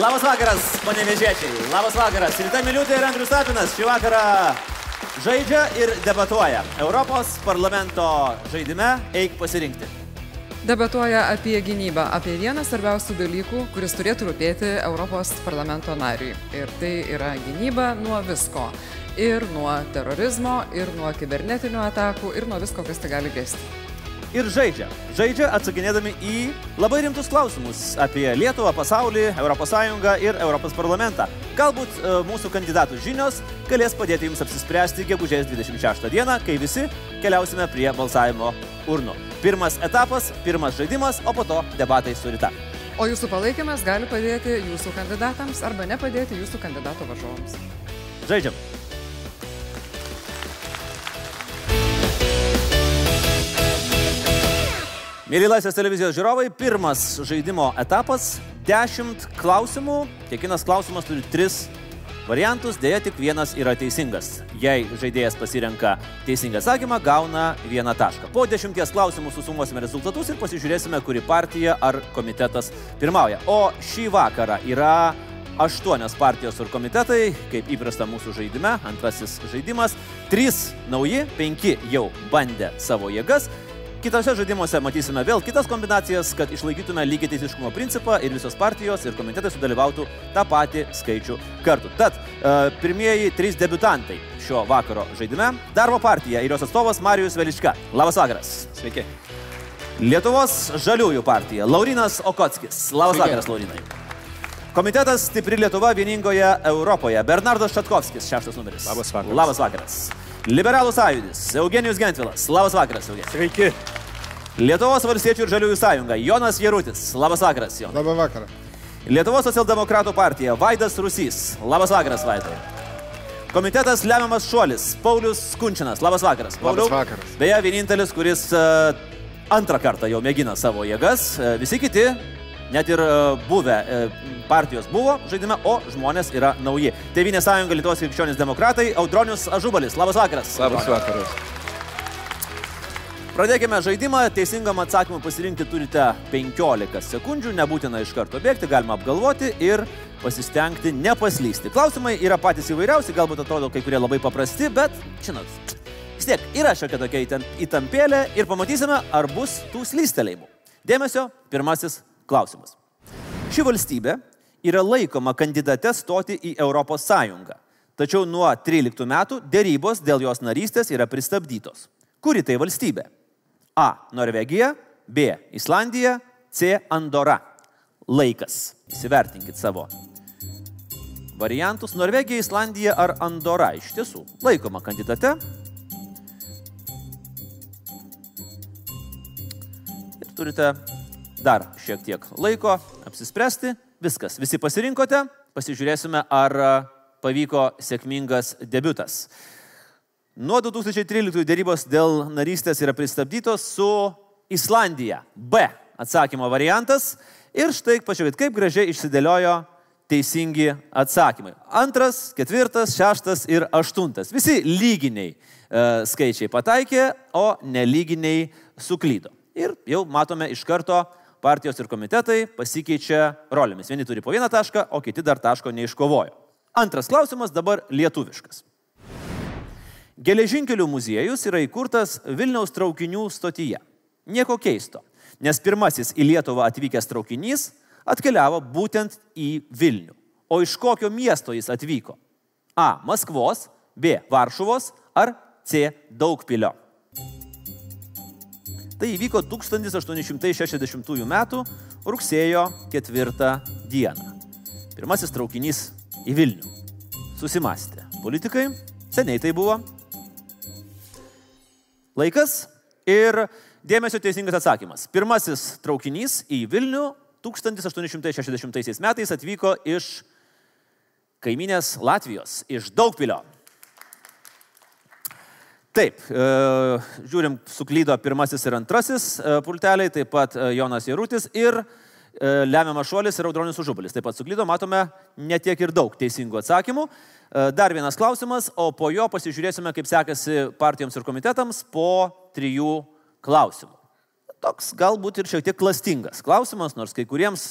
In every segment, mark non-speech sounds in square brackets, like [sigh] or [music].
Labas vakaras, panevežėčiai. Labas vakaras. Rita Miliutė ir Andrius Tapinas šį vakarą žaidžia ir debatuoja. Europos parlamento žaidime eik pasirinkti. Debatuoja apie gynybą, apie vieną svarbiausių dalykų, kuris turėtų rūpėti Europos parlamento nariui. Ir tai yra gynyba nuo visko. Ir nuo terorizmo, ir nuo kibernetinių atakų, ir nuo visko, kas tai gali grėsti ir žaidžia. Žaidžia atsakinėdami į labai rimtus klausimus apie Lietuvą, pasaulį, ES ir Europos parlamentą. Galbūt e, mūsų kandidatų žinios galės padėti jums apsispręsti gegužės 26 dieną, kai visi keliausime prie balsavimo urnų. Pirmas etapas, pirmas žaidimas, o po to debatai su ryta. O jūsų palaikymas gali padėti jūsų kandidatams arba nepadėti jūsų kandidato varžovams. Žaidžiam. Mėly Laisvės televizijos žiūrovai, pirmas žaidimo etapas - 10 klausimų. Kiekvienas klausimas turi 3 variantus, dėja tik vienas yra teisingas. Jei žaidėjas pasirenka teisingą atsakymą, gauna vieną tašką. Po dešimties klausimų susumuosime rezultatus ir pasižiūrėsime, kuri partija ar komitetas pirmauja. O šį vakarą yra aštuonios partijos ir komitetai, kaip įprasta mūsų žaidime, antrasis žaidimas. Trys nauji, penki jau bandė savo jėgas. Kitose žaidimuose matysime vėl kitas kombinacijas, kad išlaikytume lygiai teisiškumo principą ir visos partijos ir komitetai sudalyvautų tą patį skaičių kartų. Tad e, pirmieji trys debutantai šio vakaro žaidime - Darbo partija ir jos atstovas Marijus Veliška. Labas vakaras. Sveiki. Lietuvos žaliųjų partija - Laurinas Okotskis. Labas Sveiki. vakaras, Laurinai. Komitetas Stipri Lietuva vieningoje Europoje. Bernardas Šatkovskis, šeštas numeris. Labas vakaras. Labas vakaras. Liberalų sąjūdis. Eugenijus Gentvilas. Labas vakaras, Eugenijus. Sveiki. Lietuvos valstiečių ir žaliųjų sąjunga. Jonas Jerutis. Labas vakaras, Jonas. Labą vakarą. Lietuvos socialdemokratų partija. Vaidas Rusys. Labas vakaras, Vaidai. Komitetas lemiamas šuolis. Paulius Kunčinas. Labas vakaras. Pauliau. Labas vakaras. Beje, vienintelis, kuris uh, antrą kartą jau mėgina savo jėgas. Uh, visi kiti net ir uh, buvę uh, partijos buvo žaidime, o žmonės yra nauji. Tevinė sąjunga Lietuvos krikščionys demokratai, Audronius Ažubalis. Labas vakaras. Labas vakaras. Pradėkime žaidimą. Teisingam atsakymui pasirinkti turite 15 sekundžių. Nebūtina iš karto bėgti, galima apgalvoti ir pasistengti nepaslysti. Klausimai yra patys įvairiausi, galbūt atrodo kai kurie labai paprasti, bet, žinot, vis tiek yra šiokia tokia įtampėlė ir pamatysime, ar bus tų slystelėjimų. Dėmesio, pirmasis klausimas. Ši valstybė yra laikoma kandidate stoti į Europos Sąjungą. Tačiau nuo 13 metų dėrybos dėl jos narystės yra pristabdytos. Kuri tai valstybė? A. Norvegija, B. Islandija, C. Andora. Laikas. Įsivertinkit savo variantus. Norvegija, Islandija ar Andora iš tiesų laikoma kandidate. Ir turite dar šiek tiek laiko apsispręsti. Viskas, visi pasirinkote, pasižiūrėsime, ar pavyko sėkmingas debutas. Nuo 2013 dėrybos dėl narystės yra pristabdytos su Islandija. B atsakymo variantas. Ir štai pažiūrėkit, kaip gražiai išsidėliojo teisingi atsakymai. Antras, ketvirtas, šeštas ir aštuntas. Visi lyginiai e, skaičiai pataikė, o nelyginiai suklydo. Ir jau matome iš karto partijos ir komitetai pasikeičia rolėmis. Vieni turi po vieną tašką, o kiti dar taško neiškovojo. Antras klausimas dabar lietuviškas. Geležinkelių muziejus yra įkurtas Vilniaus traukinių stotyje. Nieko keisto, nes pirmasis į Lietuvą atvykęs traukinys atkeliavo būtent į Vilnių. O iš kokio miesto jis atvyko? A. Maskvos, B. Varšuvos ar C. Daugpilio. Tai įvyko 1860 m. rugsėjo 4 dieną. Pirmasis traukinys į Vilnių. Susimastė. Politikai, seniai tai buvo. Laikas ir dėmesio teisingas atsakymas. Pirmasis traukinys į Vilnių 1860 metais atvyko iš kaiminės Latvijos, iš Daugpilio. Taip, e, žiūrim, suklydo pirmasis ir antrasis e, pulteliai, taip pat e, Jonas Jarutis ir lemiamas šuolis ir Audronis Užubalis. Taip pat suklydo, matome netiek ir daug teisingų atsakymų. Dar vienas klausimas, o po jo pasižiūrėsime, kaip sekasi partijoms ir komitetams po trijų klausimų. Toks galbūt ir šiek tiek klastingas klausimas, nors kai kuriems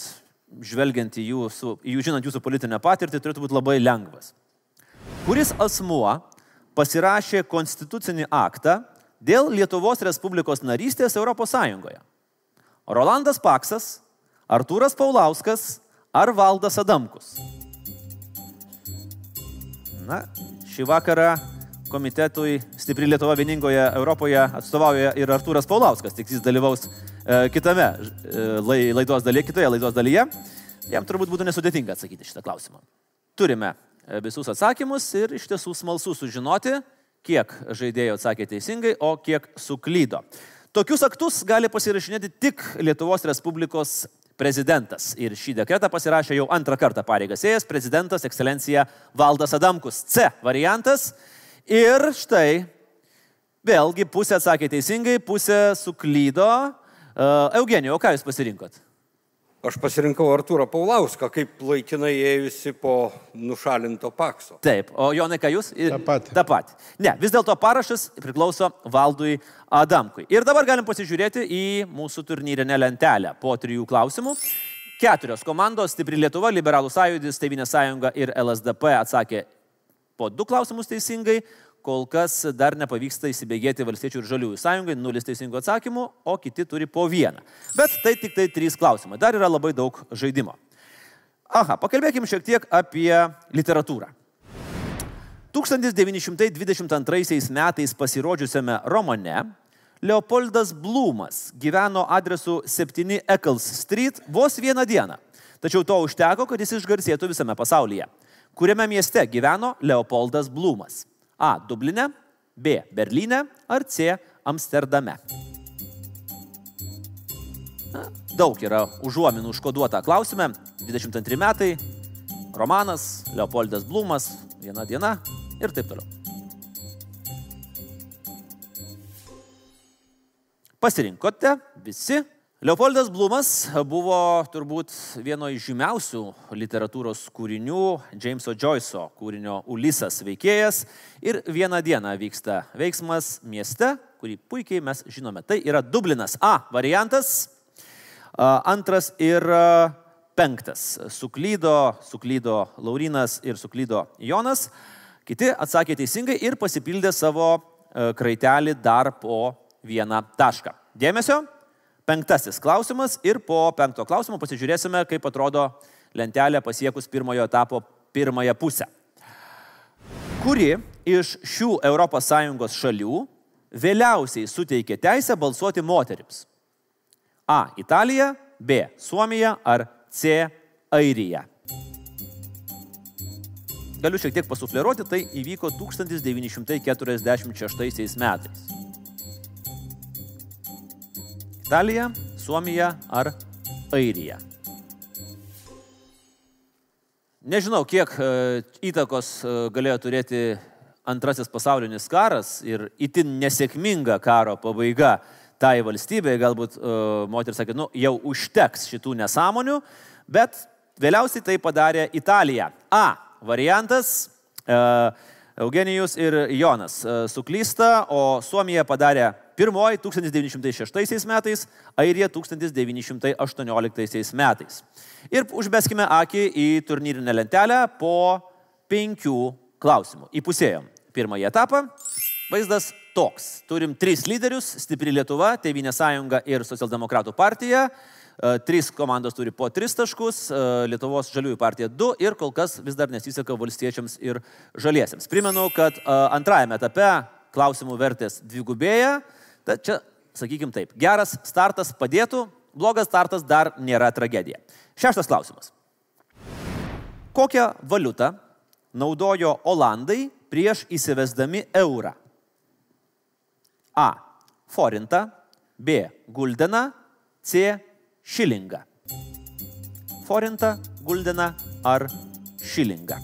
žvelgiant į jūsų, į jų žinant jūsų politinę patirtį, turėtų būti labai lengvas. Kuris asmuo pasirašė konstitucinį aktą dėl Lietuvos Respublikos narystės ES? Rolandas Paksas, Artūras Paulauskas ar Valdas Adamkus? Na, šį vakarą komitetui Stipri Lietuva vieningoje Europoje atstovauja ir Artūras Paulauskas, tik jis dalyvaus e, kitame e, laidos dalyje, kitoje laidos dalyje. Jam turbūt būtų nesudėtinga atsakyti šitą klausimą. Turime visus atsakymus ir iš tiesų smalsu sužinoti, kiek žaidėjų atsakė teisingai, o kiek suklydo. Tokius aktus gali pasirašinėti tik Lietuvos Respublikos prezidentas. Ir šį dekretą pasirašė jau antrą kartą pareigas ėjęs prezidentas ekscelencija Valdas Adamkus. C variantas. Ir štai, vėlgi pusė atsakė teisingai, pusė suklydo. Uh, Eugenijau, ką jūs pasirinkot? Aš pasirinkau Artūrą Paulauską kaip laikinai ėjusi po nušalinto pakso. Taip, o Jonai, ką jūs? Ta pati. Ta pati. Ne, vis dėlto parašas priklauso Valdui Adamkui. Ir dabar galim pasižiūrėti į mūsų turnyrinę lentelę po trijų klausimų. Keturios komandos - Stipri Lietuva, Liberalų sąjūdis, Tevinė sąjunga ir LSDP atsakė po du klausimus teisingai, kol kas dar nepavyksta įsibėgėti Valstiečių ir Žaliųjų sąjungai, nulis teisingų atsakymų, o kiti turi po vieną. Bet tai tik tai trys klausimai, dar yra labai daug žaidimo. Aha, pakalbėkime šiek tiek apie literatūrą. 1922 metais pasirodžiusiame romane Leopoldas Blumas gyveno adresu 7 Eccles Street vos vieną dieną. Tačiau to užteko, kad jis išgarsėtų visame pasaulyje. Kuriame mieste gyveno Leopoldas Blumas? A. Dubline, B. Berlyne ar C. Amsterdame. Na, daug yra užuominų užkoduota klausime. 22 metai, romanas, Leopoldas Blumas, viena diena ir taip toliau. Pasirinkote visi Leopoldas Blumas buvo turbūt vieno iš žymiausių literatūros kūrinių, Jameso Joyce'o kūrinio Ulisas veikėjas. Ir vieną dieną vyksta veiksmas mieste, kurį puikiai mes žinome. Tai yra Dublinas. A variantas, antras ir penktas. Suklydo, suklydo Laurinas ir suklydo Jonas. Kiti atsakė teisingai ir pasipildė savo kraitelį dar po vieną tašką. Dėmesio, penktasis klausimas ir po penkto klausimo pasižiūrėsime, kaip atrodo lentelė pasiekus pirmojo etapo pirmąją pusę. Kuri iš šių ES šalių vėliausiai suteikė teisę balsuoti moterims? A. Italija, B. Suomija ar C. Airija. Galiu šiek tiek pasufleruoti, tai įvyko 1946 metais. Italija, Suomija ar Airija. Nežinau, kiek e, įtakos e, galėjo turėti antrasis pasaulinis karas ir itin nesėkminga karo pabaiga tai valstybei. Galbūt uh, moteris sakė, nu jau užteks šitų nesąmonių, bet vėliausiai tai padarė Italija. A. Variantas. Eugenijus ir Jonas suklysta, o Suomija padarė Pirmoji 1906 metais, Airija 1918 metais. Ir užbeskime akį į turnyrinę lentelę po penkių klausimų. Įpusėjom pirmąjį etapą. Vaizdas toks. Turim tris lyderius - Stipri Lietuva, Tevinė sąjunga ir Socialdemokratų partija. E, trys komandos turi po tris taškus, e, Lietuvos žaliųjų partija du ir kol kas vis dar nesiseka valstiečiams ir žaliesiems. Primenu, kad e, antrajame etape klausimų vertės dvigubėja. Tad čia, sakykim taip, geras startas padėtų, blogas startas dar nėra tragedija. Šeštas klausimas. Kokią valiutą naudojo Olandai prieš įsivesdami eurą? A. Forintą, B. Guldeną, C. Šilingą. Forintą, guldeną ar šilingą.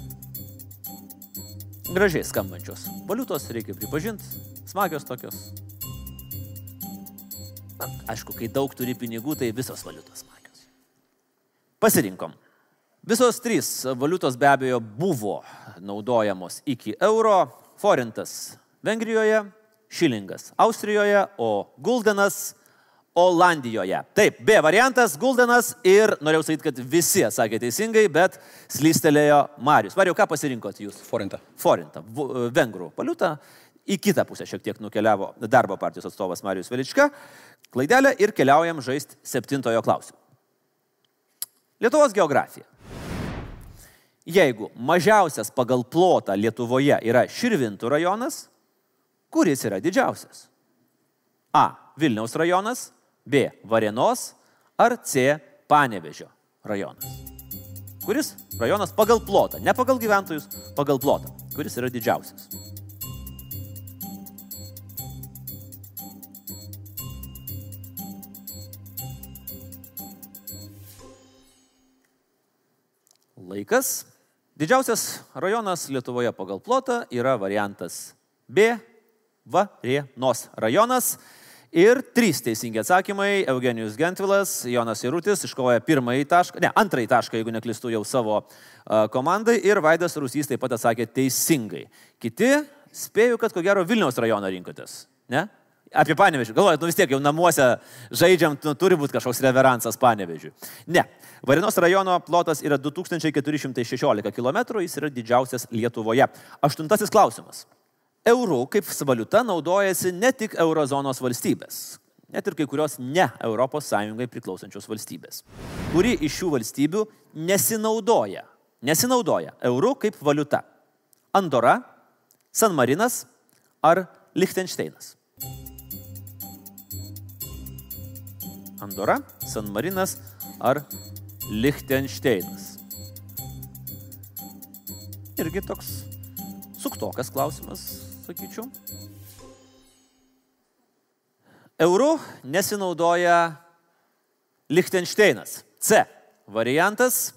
Gražiai skambančios valiutos, reikia pripažinti, smagios tokios. Aišku, kai daug turi pinigų, tai visos valiutos smagios. Pasirinkom. Visos trys valiutos be abejo buvo naudojamos iki euro, forintas Vengrijoje, šilingas Austrijoje, o guldenas Olandijoje. Taip, B variantas - Guldenas ir norėjau sakyti, kad visi atsakė teisingai, bet slystelėjo Marius. Mariu, ką pasirinkot jūs? Forintą. Forintą, vengrų valiutą. Į kitą pusę šiek tiek nukeliavo darbo partijos atstovas Marijus Velička. Klaidelė ir keliaujam žaisti septintojo klausimo. Lietuvos geografija. Jeigu mažiausias pagal plotą Lietuvoje yra Širvintų rajonas, kuris yra didžiausias? A. Vilniaus rajonas, B. Varėnos ar C. Panevežio rajonas. Kuris rajonas pagal plotą, ne pagal gyventojus, pagal plotą, kuris yra didžiausias? Laikas. Didžiausias rajonas Lietuvoje pagal plotą yra variantas B. Varėnos rajonas. Ir trys teisingi atsakymai. Eugenijus Gentvilas, Jonas Irutis iškovoja pirmąjį tašką, ne, antrąjį tašką, jeigu neklistu jau savo uh, komandai. Ir Vaidas Rusys taip pat atsakė teisingai. Kiti, spėju, kad ko gero Vilniaus rajoną rinkotės. Ne? Apie panevežį. Galvojat, nu vis tiek jau namuose žaidžiam, nu, turi būti kažkoks reveransas panevežiui. Ne. Varinos rajono plotas yra 2416 km, jis yra didžiausias Lietuvoje. Aštuntasis klausimas. Eurų kaip valiuta naudojasi ne tik eurozonos valstybės, net ir kai kurios ne ES priklausančios valstybės. Kuri iš šių valstybių nesinaudoja, nesinaudoja eurų kaip valiuta? Andora, San Marinas ar Liechtensteinas? Andora, San Marinas ar Liechtensteinas? Irgi toks suktokas klausimas, sakyčiau. Eurų nesinaudoja Liechtensteinas. C variantas.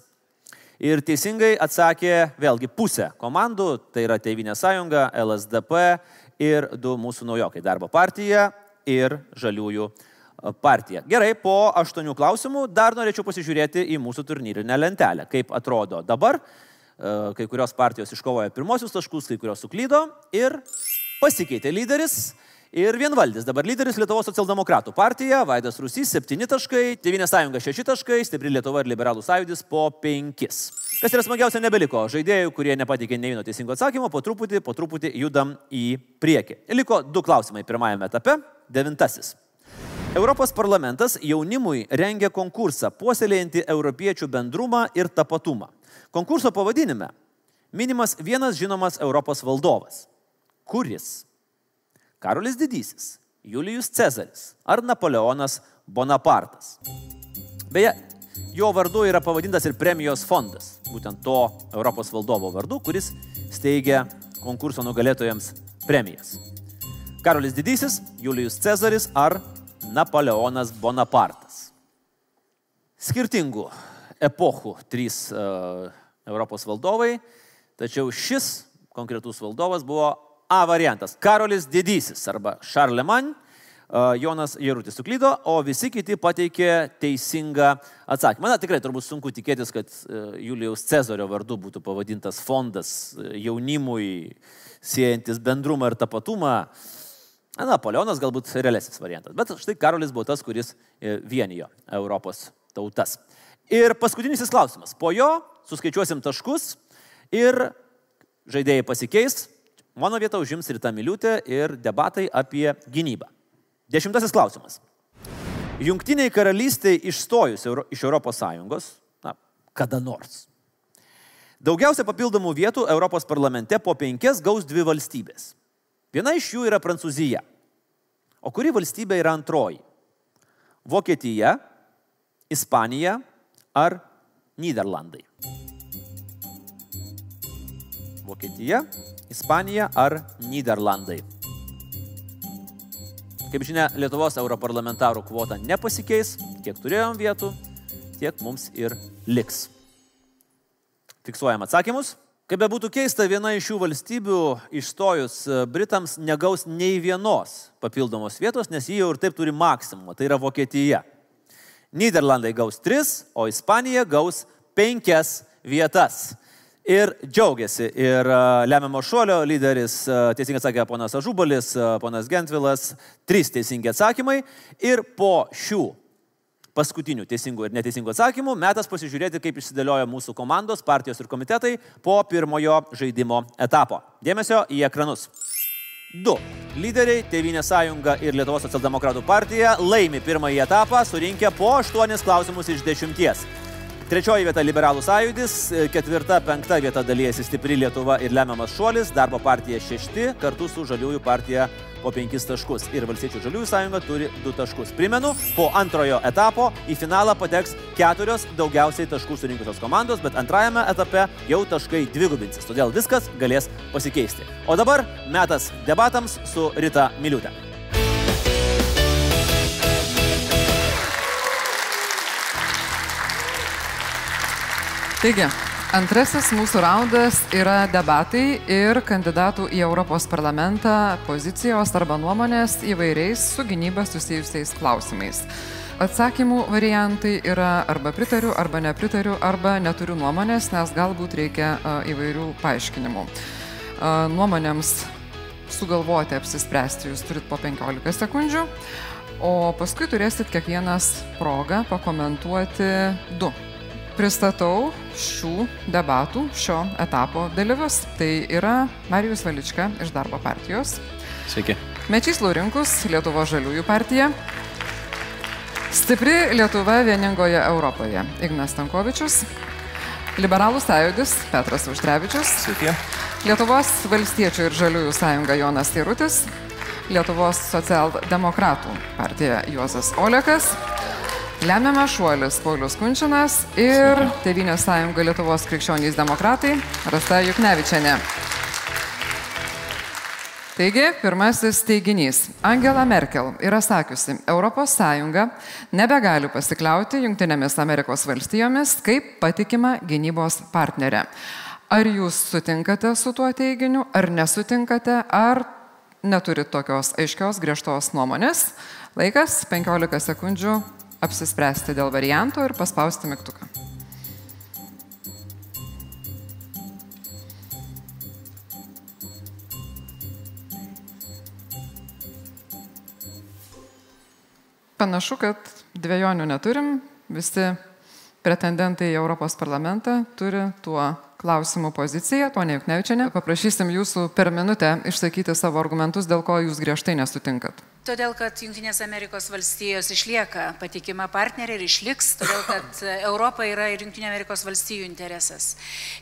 Ir teisingai atsakė vėlgi pusė komandų, tai yra Tevinė sąjunga, LSDP ir du mūsų naujokai - Darbo partija ir Žaliųjų partija. Gerai, po aštuonių klausimų dar norėčiau pasižiūrėti į mūsų turnyrinę lentelę. Kaip atrodo dabar, E, kai kurios partijos iškovojo pirmosius taškus, kai kurios suklydo ir pasikeitė lyderis. Ir vienvaldis dabar lyderis Lietuvos socialdemokratų partija, Vaidas Rusys 7 taškai, Tevinės sąjunga 6 taškai, Stipri Lietuva ir Liberalų sąjūdis po 5. Kas yra smagiausia, nebeliko žaidėjų, kurie nepatikė ne vieno teisingo atsakymo, po truputį, po truputį judam į priekį. Liko du klausimai pirmajame etape. Devintasis. Europos parlamentas jaunimui rengia konkursą puoselėjantį europiečių bendrumą ir tapatumą. Konkurso pavadinime minimas vienas žinomas Europos valdovas. Kuris? Karolis Didysis, Julijus Cezaris ar Napoleonas Bonapartas. Beje, jo vardu yra pavadintas ir premijos fondas, būtent to Europos valdovo vardu, kuris steigia konkurso nugalėtojams premijas. Karolis Didysis, Julijus Cezaris ar Napoleonas Bonapartas. Skirtingų epochų trys uh, Europos valdovai, tačiau šis konkretus valdovas buvo A variantas - Karolis Didysis arba Šarleman. Uh, Jonas Jerutis suklydo, o visi kiti pateikė teisingą atsakymą. Na, tikrai turbūt sunku tikėtis, kad uh, Julijaus Cezario vardu būtų pavadintas fondas uh, jaunimui, siejantis bendrumą ir tapatumą. Na, Napoleonas galbūt realesnis variantas. Bet štai Karolis buvo tas, kuris vienijo Europos tautas. Ir paskutinis klausimas. Po jo suskaičiuosim taškus ir žaidėjai pasikeis. Mano vietą užims Rita Miliutė ir debatai apie gynybą. Dešimtasis klausimas. Jungtiniai karalystiai išstojus iš ES, na, kada nors. Daugiausia papildomų vietų Europos parlamente po penkias gaus dvi valstybės. Viena iš jų yra Prancūzija. O kuri valstybė yra antroji? Vokietija, Ispanija ar Niderlandai? Vokietija, Ispanija ar Niderlandai? Kaip žinia, Lietuvos europarlamentarų kvota nepasikeis, kiek turėjom vietų, tiek mums ir liks. Fiksuojam atsakymus. Kaip bebūtų keista, viena iš šių valstybių išstojus Britams negaus nei vienos papildomos vietos, nes jie jau ir taip turi maksimumą, tai yra Vokietija. Niderlandai gaus tris, o Ispanija gaus penkias vietas. ir džiaugiasi. Ir lemiamo šuolio lyderis, teisingai sakė ponas Ažubolis, ponas Gentvilas, trys teisingi atsakymai. Ir po šių paskutinių teisingų ir neteisingų atsakymų metas pasižiūrėti, kaip išsidėlioja mūsų komandos, partijos ir komitetai po pirmojo žaidimo etapo. Dėmesio į ekranus. 2. Lyderiai Tevinė sąjunga ir Lietuvos socialdemokratų partija laimi pirmąjį etapą, surinkę po 8 klausimus iš 10. Trečioji vieta Liberalų sąjūdis, ketvirta, penkta vieta dalyjasi Stipri Lietuva ir lemiamas šuolis, darbo partija šešti, kartu su Žaliųjų partija po penkis taškus. Ir Valstiečių Žaliųjų sąjunga turi du taškus. Primenu, po antrojo etapo į finalą pateks keturios daugiausiai taškų surinkusios komandos, bet antrajame etape jau taškai dvigubinsis. Todėl viskas galės pasikeisti. O dabar metas debatams su Rita Miliutė. Taigi, antrasis mūsų raundas yra debatai ir kandidatų į Europos parlamentą pozicijos arba nuomonės įvairiais su gynyba susijusiais klausimais. Atsakymų variantai yra arba pritariu, arba nepritariu, arba neturiu nuomonės, nes galbūt reikia įvairių paaiškinimų. Nuomonėms sugalvoti, apsispręsti jūs turit po 15 sekundžių, o paskui turėsit kiekvienas progą pakomentuoti du pristatau šių debatų, šio etapo dalyvius. Tai yra Marijus Valička iš Darbo partijos. Sveiki. Mečys Laurinkus, Lietuvo žaliųjų partija. Stipri Lietuva vieningoje Europoje. Ignas Tankovičius. Liberalų sąjūdis Petras Užtrevičius. Sveiki. Lietuvos valstiečių ir žaliųjų sąjunga Jonas Teirutis. Lietuvos socialdemokratų partija Juozas Olekas. Lemiamas šuolis Paulius Kunčinas ir Tevinės sąjunga Lietuvos krikščionys demokratai Rasta Juknevičiane. Taigi, pirmasis teiginys. Angela Merkel yra sakiusi, ES nebegali pasikliauti Junktinėmis Amerikos valstijomis kaip patikima gynybos partnerė. Ar jūs sutinkate su tuo teiginiu, ar nesutinkate, ar neturit tokios aiškios, griežtos nuomonės? Laikas 15 sekundžių apsispręsti dėl varianto ir paspausti mygtuką. Panašu, kad dviejonių neturim, visi pretendentai į Europos parlamentą turi tuo klausimų poziciją, ponia Juknevičiane. Paprašysim jūsų per minutę išsakyti savo argumentus, dėl ko jūs griežtai nesutinkat. Todėl, kad Junktinės Amerikos valstijos išlieka patikima partnerė ir išliks, todėl, kad [laughs] Europa yra ir Junktinė Amerikos valstijų interesas.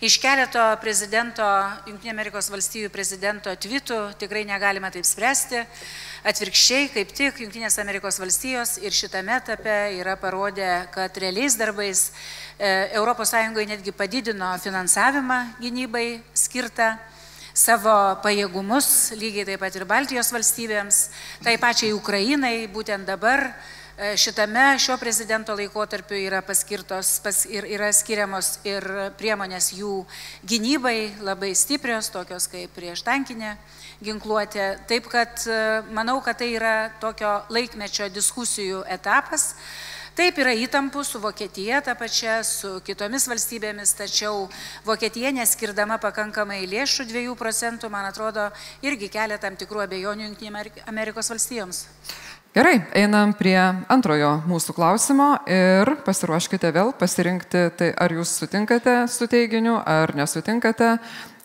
Iš keleto prezidento, Junktinė Amerikos valstijų prezidento tvitų tikrai negalime taip spręsti. Atvirkščiai, kaip tik Junktinės Amerikos valstijos ir šitame etape yra parodę, kad realiais darbais ES netgi padidino finansavimą gynybai skirtą savo pajėgumus, lygiai taip pat ir Baltijos valstybėms, tai pačiai Ukrainai būtent dabar e, šitame šio prezidento laikotarpiu yra paskirtos pas, ir yra skiriamos ir priemonės jų gynybai labai stiprios, tokios kaip prieš tankinę ginkluotę. Taip kad e, manau, kad tai yra tokio laikmečio diskusijų etapas. Taip yra įtampų su Vokietija, ta pačia, su kitomis valstybėmis, tačiau Vokietija neskirdama pakankamai lėšų 2 procentų, man atrodo, irgi kelia tam tikrų abejonių Junktinė Amerikos valstijoms. Gerai, einam prie antrojo mūsų klausimo ir pasiruoškite vėl pasirinkti, tai ar jūs sutinkate su teiginiu, ar nesutinkate,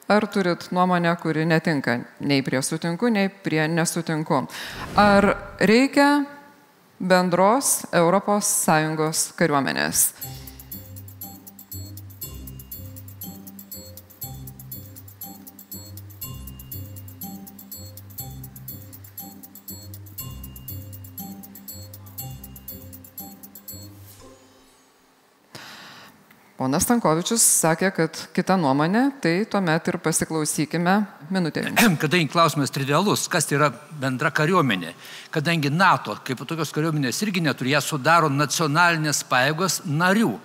ar turit nuomonę, kuri netinka nei prie sutinku, nei prie nesutinku. Ar reikia bendros ES kariuomenės. Ponas Stankovičius sakė, kad kita nuomonė, tai tuomet ir pasiklausykime minutę. Kadangi klausimas trivialus, kas tai yra bendra kariuomenė, kadangi NATO kaip tokios kariuomenės irgi neturi, ją sudaro nacionalinės paėgos narių.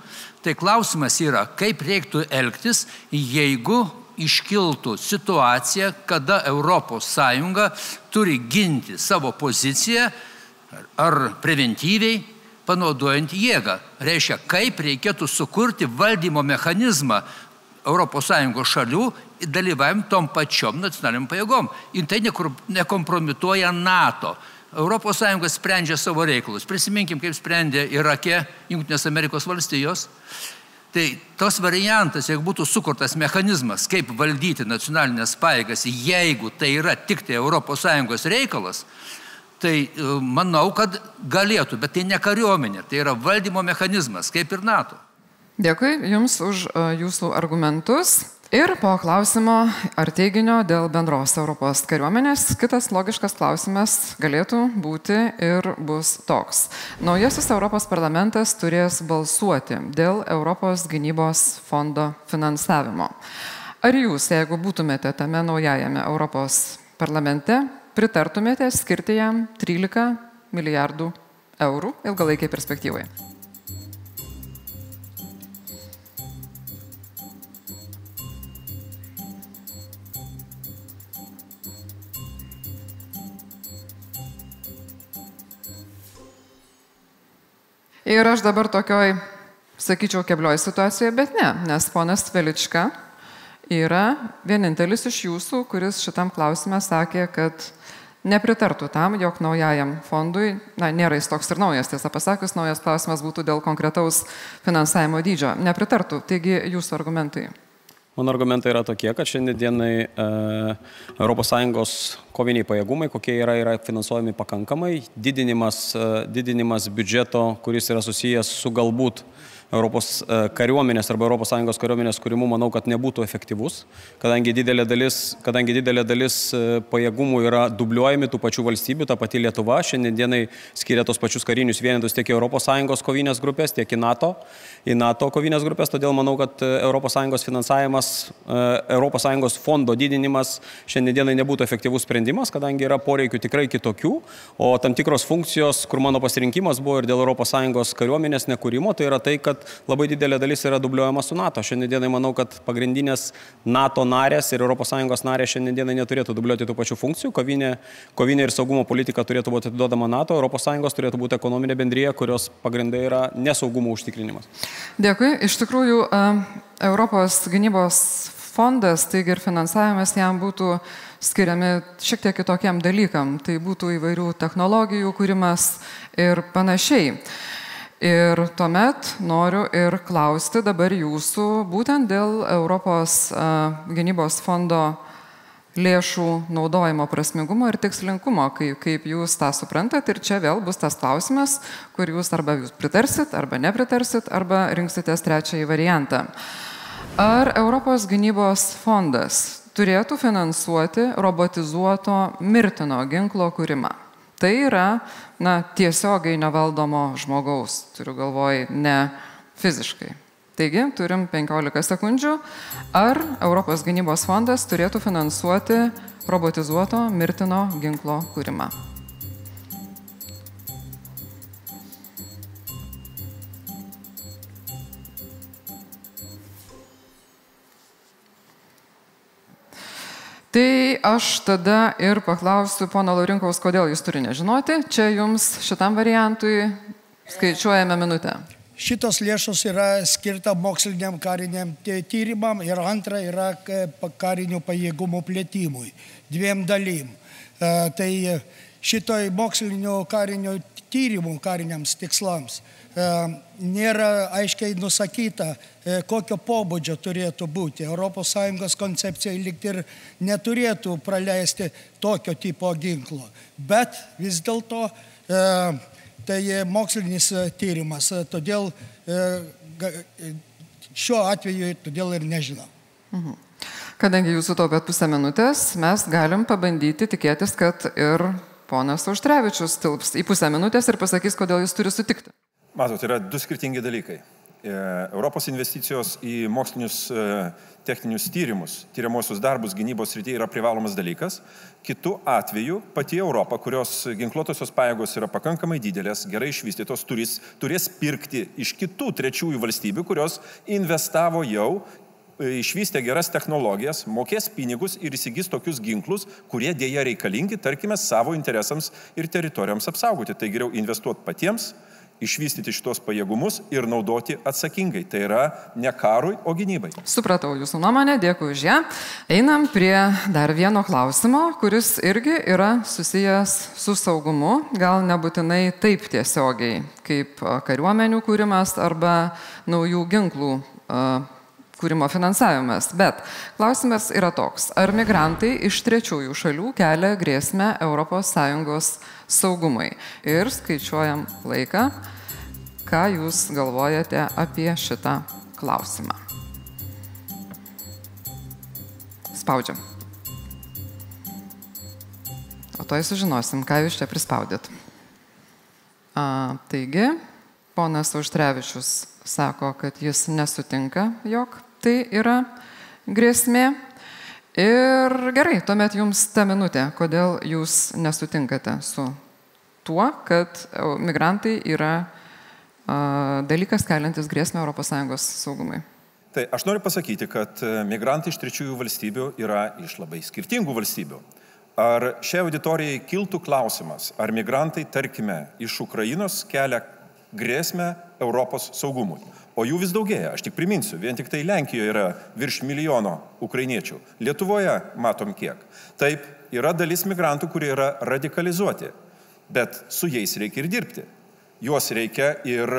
Tai klausimas yra, kaip reiktų elgtis, jeigu iškiltų situacija, kada ES turi ginti savo poziciją ar preventyviai panaudojant jėgą. Reiškia, kaip reikėtų sukurti valdymo mechanizmą ES šalių dalyvavim tom pačiom nacionaliniam pajėgom. Ir tai nekompromituoja NATO. ES sprendžia savo reikalus. Prisiminkim, kaip sprendė Irake Junktinės Amerikos valstijos. Tai tos variantas, jeigu būtų sukurtas mechanizmas, kaip valdyti nacionalinės paėgas, jeigu tai yra tik tai ES reikalas, tai e, manau, kad galėtų, bet tai ne kariuomenė, tai yra valdymo mechanizmas, kaip ir NATO. Dėkui Jums už uh, Jūsų argumentus. Ir po klausimo ar teiginio dėl bendros Europos kariuomenės, kitas logiškas klausimas galėtų būti ir bus toks. Naujasis Europos parlamentas turės balsuoti dėl Europos gynybos fondo finansavimo. Ar jūs, jeigu būtumėte tame naujajame Europos parlamente, pritartumėte skirti jam 13 milijardų eurų ilgalaikiai perspektyvai? Ir aš dabar tokioj, sakyčiau, keblioj situacijoje, bet ne, nes ponas Velička yra vienintelis iš jūsų, kuris šitam klausimą sakė, kad nepritartų tam, jog naujajam fondui, na, nėra jis toks ir naujas, tiesą pasakius, naujas klausimas būtų dėl konkretaus finansavimo dydžio. Nepritartų. Taigi jūsų argumentai. Mano argumentai yra tokie, kad šiandienai ES koviniai pajėgumai, kokie yra, yra finansuojami pakankamai, didinimas, e, didinimas biudžeto, kuris yra susijęs su galbūt Europos e, kariuomenės arba ES kariuomenės kūrimu, manau, kad nebūtų efektyvus, kadangi didelė dalis, kadangi didelė dalis e, pajėgumų yra dubliuojami tų pačių valstybių, ta pati Lietuva. Šiandienai skiria tos pačius karinius vienetus tiek į ES kovinės grupės, tiek į NATO, į NATO kovinės grupės, todėl manau, kad ES finansavimas, ES fondo didinimas šiandienai nebūtų efektyvus sprendimas, kadangi yra poreikių tikrai kitokių, o tam tikros funkcijos, kur mano pasirinkimas buvo ir dėl ES kariuomenės nekūrimo, tai yra tai, kad labai didelė dalis yra dubliuojama su NATO. Šiandienai manau, kad pagrindinės NATO narės ir ES narės šiandienai neturėtų dubliuoti tų pačių funkcijų. Kovinė, kovinė ir saugumo politika turėtų būti atiduodama NATO, ES turėtų būti ekonominė bendryje, kurios pagrindai yra nesaugumo užtikrinimas. Dėkui. Iš tikrųjų, Europos gynybos fondas, taigi ir finansavimas jam būtų skiriami šiek tiek kitokiam dalykam. Tai būtų įvairių technologijų kūrimas ir panašiai. Ir tuomet noriu ir klausti dabar jūsų būtent dėl Europos gynybos fondo lėšų naudojimo prasmingumo ir tikslingumo, kaip, kaip jūs tą suprantat. Ir čia vėl bus tas klausimas, kur jūs arba jūs pritarsit, arba nepritarsit, arba rinksitės trečiąjį variantą. Ar Europos gynybos fondas turėtų finansuoti robotizuoto mirtino ginklo kūrimą? Tai yra, na, tiesiogiai nevaldomo žmogaus, turiu galvoj, ne fiziškai. Taigi, turim 15 sekundžių. Ar Europos gynybos fondas turėtų finansuoti robotizuoto mirtino ginklo kūrimą? Tai aš tada ir paklausiu pono Laurinkaus, kodėl jis turi nežinoti. Čia jums šitam variantui skaičiuojame minutę. Šitos lėšos yra skirta moksliniam kariniam tyrimam ir antra yra karinių pajėgumų plėtimui. Dviem dalim. E, tai šitoj mokslinio karinio tyrimų kariniams tikslams E, nėra aiškiai nusakyta, e, kokio pobūdžio turėtų būti. ES koncepcija lyg ir neturėtų praleisti tokio tipo ginklo. Bet vis dėlto tai mokslinis tyrimas, todėl šiuo atveju todėl ir nežinau. Mhm. Kadangi jūsų taupėt pusę minutės, mes galim pabandyti tikėtis, kad ir ponas Auštrevičius tilps į pusę minutės ir pasakys, kodėl jis turi sutikti. Matot, yra du skirtingi dalykai. E, Europos investicijos į mokslinius e, techninius tyrimus, tyriamosius darbus gynybos rytyje yra privalomas dalykas. Kitu atveju pati Europa, kurios ginkluotosios pajėgos yra pakankamai didelės, gerai išvystytos, turės, turės pirkti iš kitų trečiųjų valstybių, kurios investavo jau e, išvystė geras technologijas, mokės pinigus ir įsigys tokius ginklus, kurie dėja reikalingi, tarkime, savo interesams ir teritorijoms apsaugoti. Tai geriau investuoti patiems išvystyti šitos pajėgumus ir naudoti atsakingai. Tai yra ne karui, o gynybai. Supratau jūsų nuomonę, dėkui už ją. Einam prie dar vieno klausimo, kuris irgi yra susijęs su saugumu, gal nebūtinai taip tiesiogiai, kaip kariuomenių kūrimas arba naujų ginklų kūrimo finansavimas. Bet klausimas yra toks, ar migrantai iš trečiųjų šalių kelia grėsmę ES saugumui? Ir skaičiuojam laiką, ką jūs galvojate apie šitą klausimą. Spaudžiam. O to sužinosim, ką jūs čia prispaudėt. A, taigi, ponas Auštrevičius sako, kad jis nesutinka, jog tai yra grėsmė. Ir gerai, tuomet jums ta minutė, kodėl jūs nesutinkate su tuo, kad migrantai yra a, dalykas keliantis grėsmę ES saugumui. Tai aš noriu pasakyti, kad e, migrantai iš trečiųjų valstybių yra iš labai skirtingų valstybių. Ar šiai auditorijai kiltų klausimas, ar migrantai, tarkime, iš Ukrainos kelia grėsmę Europos saugumui? o jų vis daugėja. Aš tik priminsiu, vien tik tai Lenkijoje yra virš milijono ukrainiečių. Lietuvoje matom kiek. Taip, yra dalis migrantų, kurie yra radikalizuoti, bet su jais reikia ir dirbti. Juos reikia ir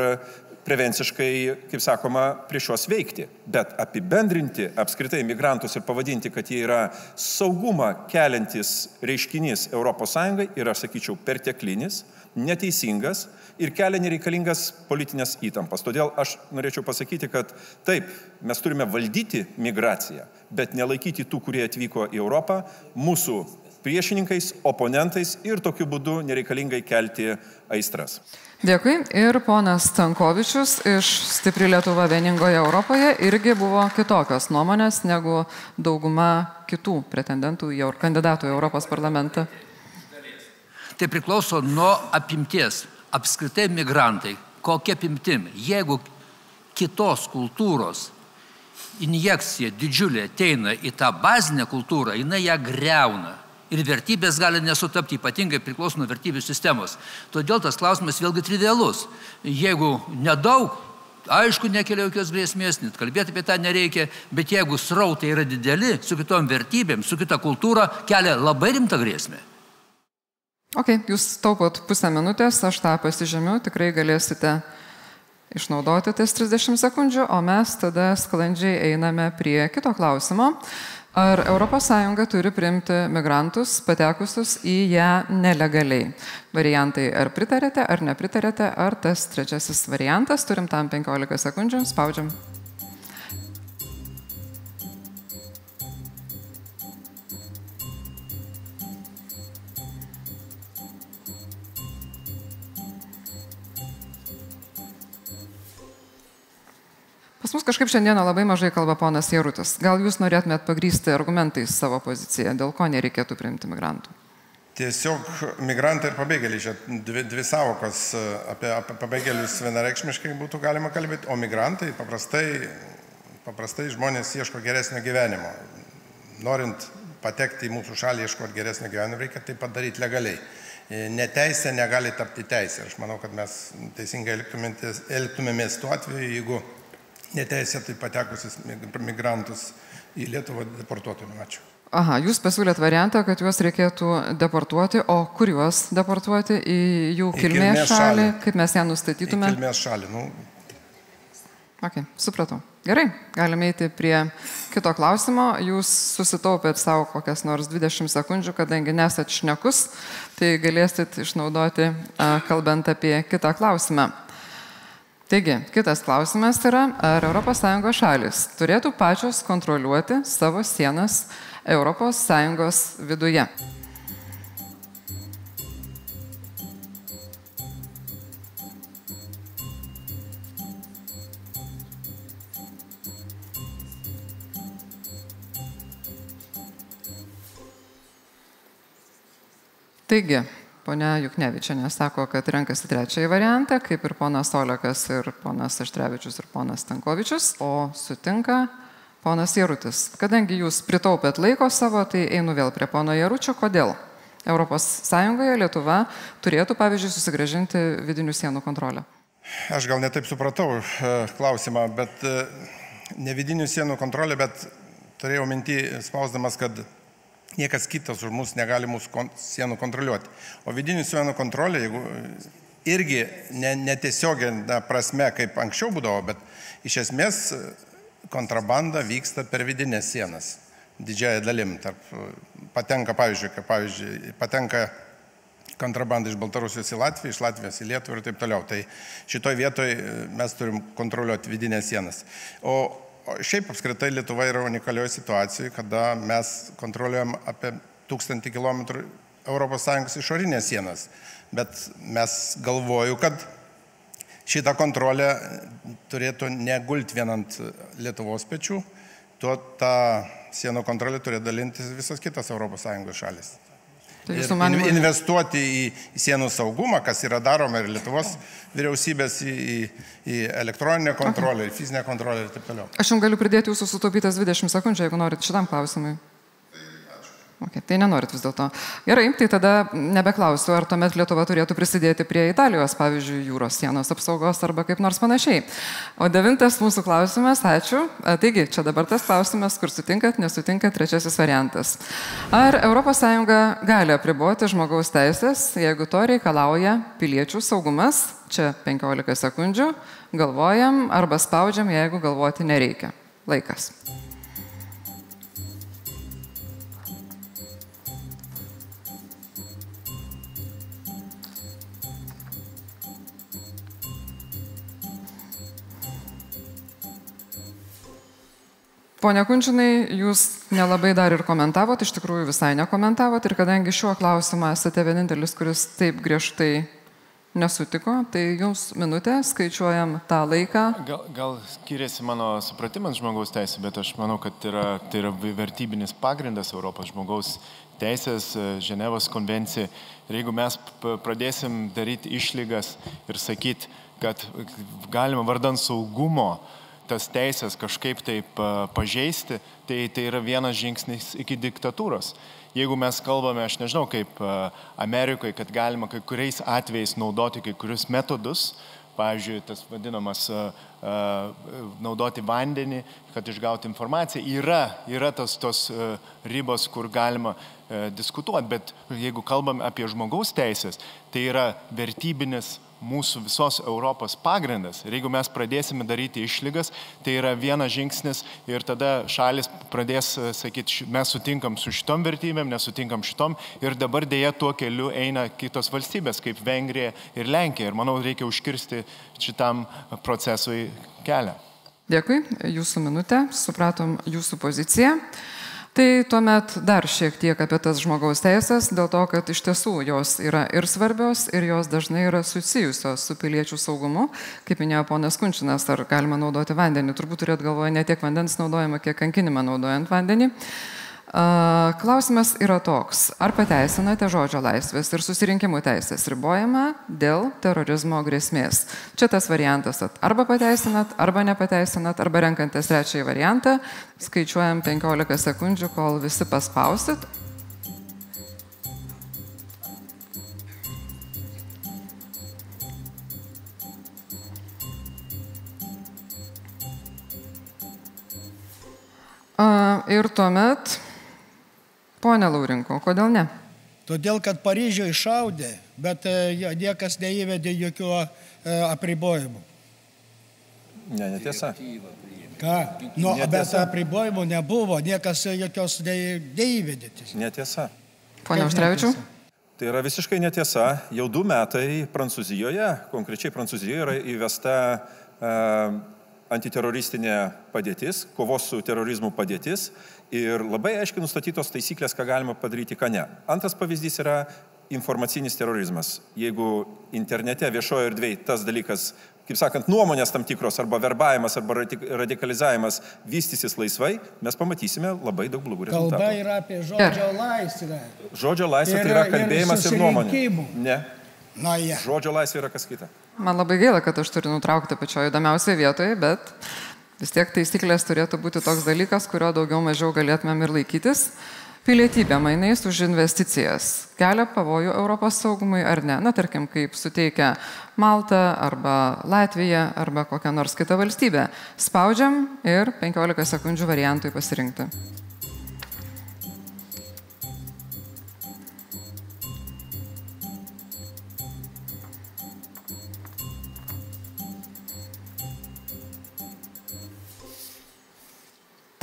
prevenciškai, kaip sakoma, prieš juos veikti. Bet apibendrinti apskritai migrantus ir pavadinti, kad jie yra saugumą keliantis reiškinys ES yra, sakyčiau, perteklinis, neteisingas ir kelia nereikalingas politinės įtampas. Todėl aš norėčiau pasakyti, kad taip, mes turime valdyti migraciją, bet nelaikyti tų, kurie atvyko į Europą, mūsų priešininkais, oponentais ir tokiu būdu nereikalingai kelti aistras. Dėkui. Ir ponas Stankovičius iš Stipri Lietuva vieningoje Europoje irgi buvo kitokios nuomonės negu dauguma kitų pretendentų į kandidatų į Europos parlamentą. Tai priklauso nuo apimties apskritai migrantai, kokia pimtim, jeigu kitos kultūros injekcija didžiulė ateina į tą bazinę kultūrą, jinai ją greuna. Ir vertybės gali nesutapti, ypatingai priklauso nuo vertybių sistemos. Todėl tas klausimas vėlgi trivialus. Jeigu nedaug, aišku, nekelia jokios grėsmės, net kalbėti apie tą nereikia, bet jeigu srautai yra dideli, su kitom vertybėm, su kita kultūra, kelia labai rimtą grėsmę. Ok, jūs taupot pusę minutės, aš tą pasižymiu, tikrai galėsite išnaudoti tas 30 sekundžių, o mes tada sklandžiai einame prie kito klausimo. Ar ES turi priimti migrantus patekusius į ją nelegaliai? Variantai ar pritarėte, ar nepritarėte, ar tas trečiasis variantas, turim tam 15 sekundžių, spaudžiam. Pas mus kažkaip šiandieną labai mažai kalba ponas Jarutis. Gal jūs norėtumėt pagrysti argumentais savo poziciją, dėl ko nereikėtų priimti migrantų? Tiesiog migrantai ir pabėgėliai, čia dvi, dvi savokas apie, apie pabėgėlius vienareikšmiškai būtų galima kalbėti, o migrantai paprastai, paprastai žmonės ieško geresnio gyvenimo. Norint patekti į mūsų šalį, ieškoti geresnio gyvenimo, reikia tai padaryti legaliai. Neteisė negali tapti teisė. Aš manau, kad mes teisingai elgtumėmės tuo atveju, jeigu neteisėtai patekusius migrantus į Lietuvą deportuotume. Ačiū. Aha, jūs pasiūlėt variantą, kad juos reikėtų deportuoti, o kur juos deportuoti? Į jų kilmės, kilmės šalį, šalį, kaip mes ją nustatytume? Į kilmės šalį, nu. Ok, supratau. Gerai, galime eiti prie kito klausimo. Jūs susitaupėt savo kokias nors 20 sekundžių, kadangi nesat šnekus, tai galėsit išnaudoti, kalbant apie kitą klausimą. Taigi, kitas klausimas yra, ar ES šalis turėtų pačios kontroliuoti savo sienas ES viduje. Taigi, Pone Juknevičianė sako, kad renkasi trečiąjį variantą, kaip ir ponas Olekas ir ponas Aštrevičius ir ponas Stankovičius, o sutinka ponas Jarutis. Kadangi jūs pritaupėt laiko savo, tai einu vėl prie pono Jaručio. Kodėl? ES Lietuva turėtų, pavyzdžiui, susigražinti vidinių sienų kontrolę. Aš gal netaip supratau e, klausimą, bet e, ne vidinių sienų kontrolė, bet turėjau mintį spausdamas, kad niekas kitas už mus negali mūsų kon sienų kontroliuoti. O vidinių sienų kontrolė, jeigu irgi netiesioginė ne prasme, kaip anksčiau būdavo, bet iš esmės kontrabanda vyksta per vidinės sienas. Didžiąją dalim. Tarp, patenka, pavyzdžiui, kaip, pavyzdžiui, patenka kontrabandą iš Baltarusijos į Latviją, iš Latvijos į Lietuvą ir taip toliau. Tai šitoj vietoj e, mes turim kontroliuoti vidinės sienas. O šiaip apskritai Lietuva yra unikalioje situacijoje, kada mes kontroliuojam apie tūkstantį kilometrų ES išorinės sienas. Bet mes galvoju, kad šitą kontrolę turėtų negult vienant Lietuvos pečių, tuo tą sienų kontrolę turėtų dalintis visas kitas ES šalis. Tai ir manimo... investuoti į, į sienų saugumą, kas yra daroma ir Lietuvos vyriausybės į, į, į elektroninę kontrolę, okay. į fizinę kontrolę ir taip toliau. Aš jums galiu pridėti jūsų sutaupytas 20 sekundžių, jeigu norit šitam klausimui. Okay, tai nenorit vis dėlto. Gerai, tai tada nebeklausiu, ar tuomet Lietuva turėtų prisidėti prie Italijos, pavyzdžiui, jūros sienos apsaugos arba kaip nors panašiai. O devintas mūsų klausimas, ačiū. Taigi, čia dabar tas klausimas, kur sutinkat, nesutinkat, trečiasis variantas. Ar ES gali apriboti žmogaus teisės, jeigu to reikalauja piliečių saugumas? Čia 15 sekundžių. Galvojam arba spaudžiam, jeigu galvoti nereikia. Laikas. Pone Kunčinai, jūs nelabai dar ir komentavot, iš tikrųjų visai nekomentavot ir kadangi šiuo klausimu esate vienintelis, kuris taip griežtai nesutiko, tai jums minutė, skaičiuojam tą laiką. Gal, gal skiriasi mano supratimas žmogaus teisė, bet aš manau, kad tai yra, tai yra vertybinis pagrindas Europos žmogaus teisės, Ženevos konvencija. Ir jeigu mes pradėsim daryti išlygas ir sakyti, kad galima vardant saugumo, tas teisės kažkaip taip pažeisti, tai tai yra vienas žingsnis iki diktatūros. Jeigu mes kalbame, aš nežinau, kaip Amerikoje, kad galima kai kuriais atvejais naudoti kai kurius metodus, pavyzdžiui, tas vadinamas naudoti vandenį, kad išgauti informaciją, yra, yra tas tos ribos, kur galima diskutuoti, bet jeigu kalbam apie žmogaus teisės, tai yra vertybinis mūsų visos Europos pagrindas. Ir jeigu mes pradėsime daryti išlygas, tai yra vienas žingsnis ir tada šalis pradės e, sakyti, mes sutinkam su šitom vertybėm, nesutinkam šitom ir dabar dėja tuo keliu eina kitos valstybės, kaip Vengrija ir Lenkija. Ir manau, reikia užkirsti šitam procesui kelią. Dėkui, jūsų minutė, supratom jūsų poziciją. Tai tuomet dar šiek tiek apie tas žmogaus teisės, dėl to, kad iš tiesų jos yra ir svarbios, ir jos dažnai yra susijusios su piliečių saugumu. Kaip minėjo ponas Kunčinas, ar galima naudoti vandenį, turbūt turėt galvoje ne tiek vandens naudojimą, kiek kankinimą naudojant vandenį. Klausimas yra toks, ar pateisinate žodžio laisvės ir susirinkimų teisės ribojimą dėl terorizmo grėsmės? Čia tas variantas, arba pateisinat, arba nepateisinat, arba renkantis trečiąjį variantą, skaičiuojam 15 sekundžių, kol visi paspausit. Ir tuomet Pone Laurinko, kodėl ne? Todėl, kad Paryžiuje šaudė, bet e, niekas neįvedė jokių e, apribojimų. Ne, netiesa. Ką? Nu, netiesa. bet apribojimų nebuvo, niekas jokios ne, neįvedė. Netiesa. Pone Užtrevičiu? Tai yra visiškai netiesa. Jau du metai Prancūzijoje, konkrečiai Prancūzijoje yra įvesta uh, antiteroristinė padėtis, kovos su terorizmu padėtis ir labai aiškiai nustatytos taisyklės, ką galima padaryti, ką ne. Antras pavyzdys yra informacinis terorizmas. Jeigu internete viešojo erdvėje tas dalykas, kaip sakant, nuomonės tam tikros arba verbavimas arba radikalizavimas vystysis laisvai, mes pamatysime labai daug blogų rezultatų. Kalba yra apie žodžio laisvę. Žodžio laisvė tai yra kalbėjimas ir, ir nuomonė. Ne. Na, ja. Žodžio laisvė yra kas kita. Man labai gaila, kad aš turiu nutraukti pačioje įdomiausioje vietoje, bet vis tiek taisyklės turėtų būti toks dalykas, kurio daugiau mažiau galėtumėm ir laikytis. Pilietybė mainais už investicijas kelia pavojų Europos saugumui ar ne? Na, tarkim, kaip suteikia Malta arba Latvija arba kokia nors kita valstybė. Spaudžiam ir 15 sekundžių variantui pasirinkti.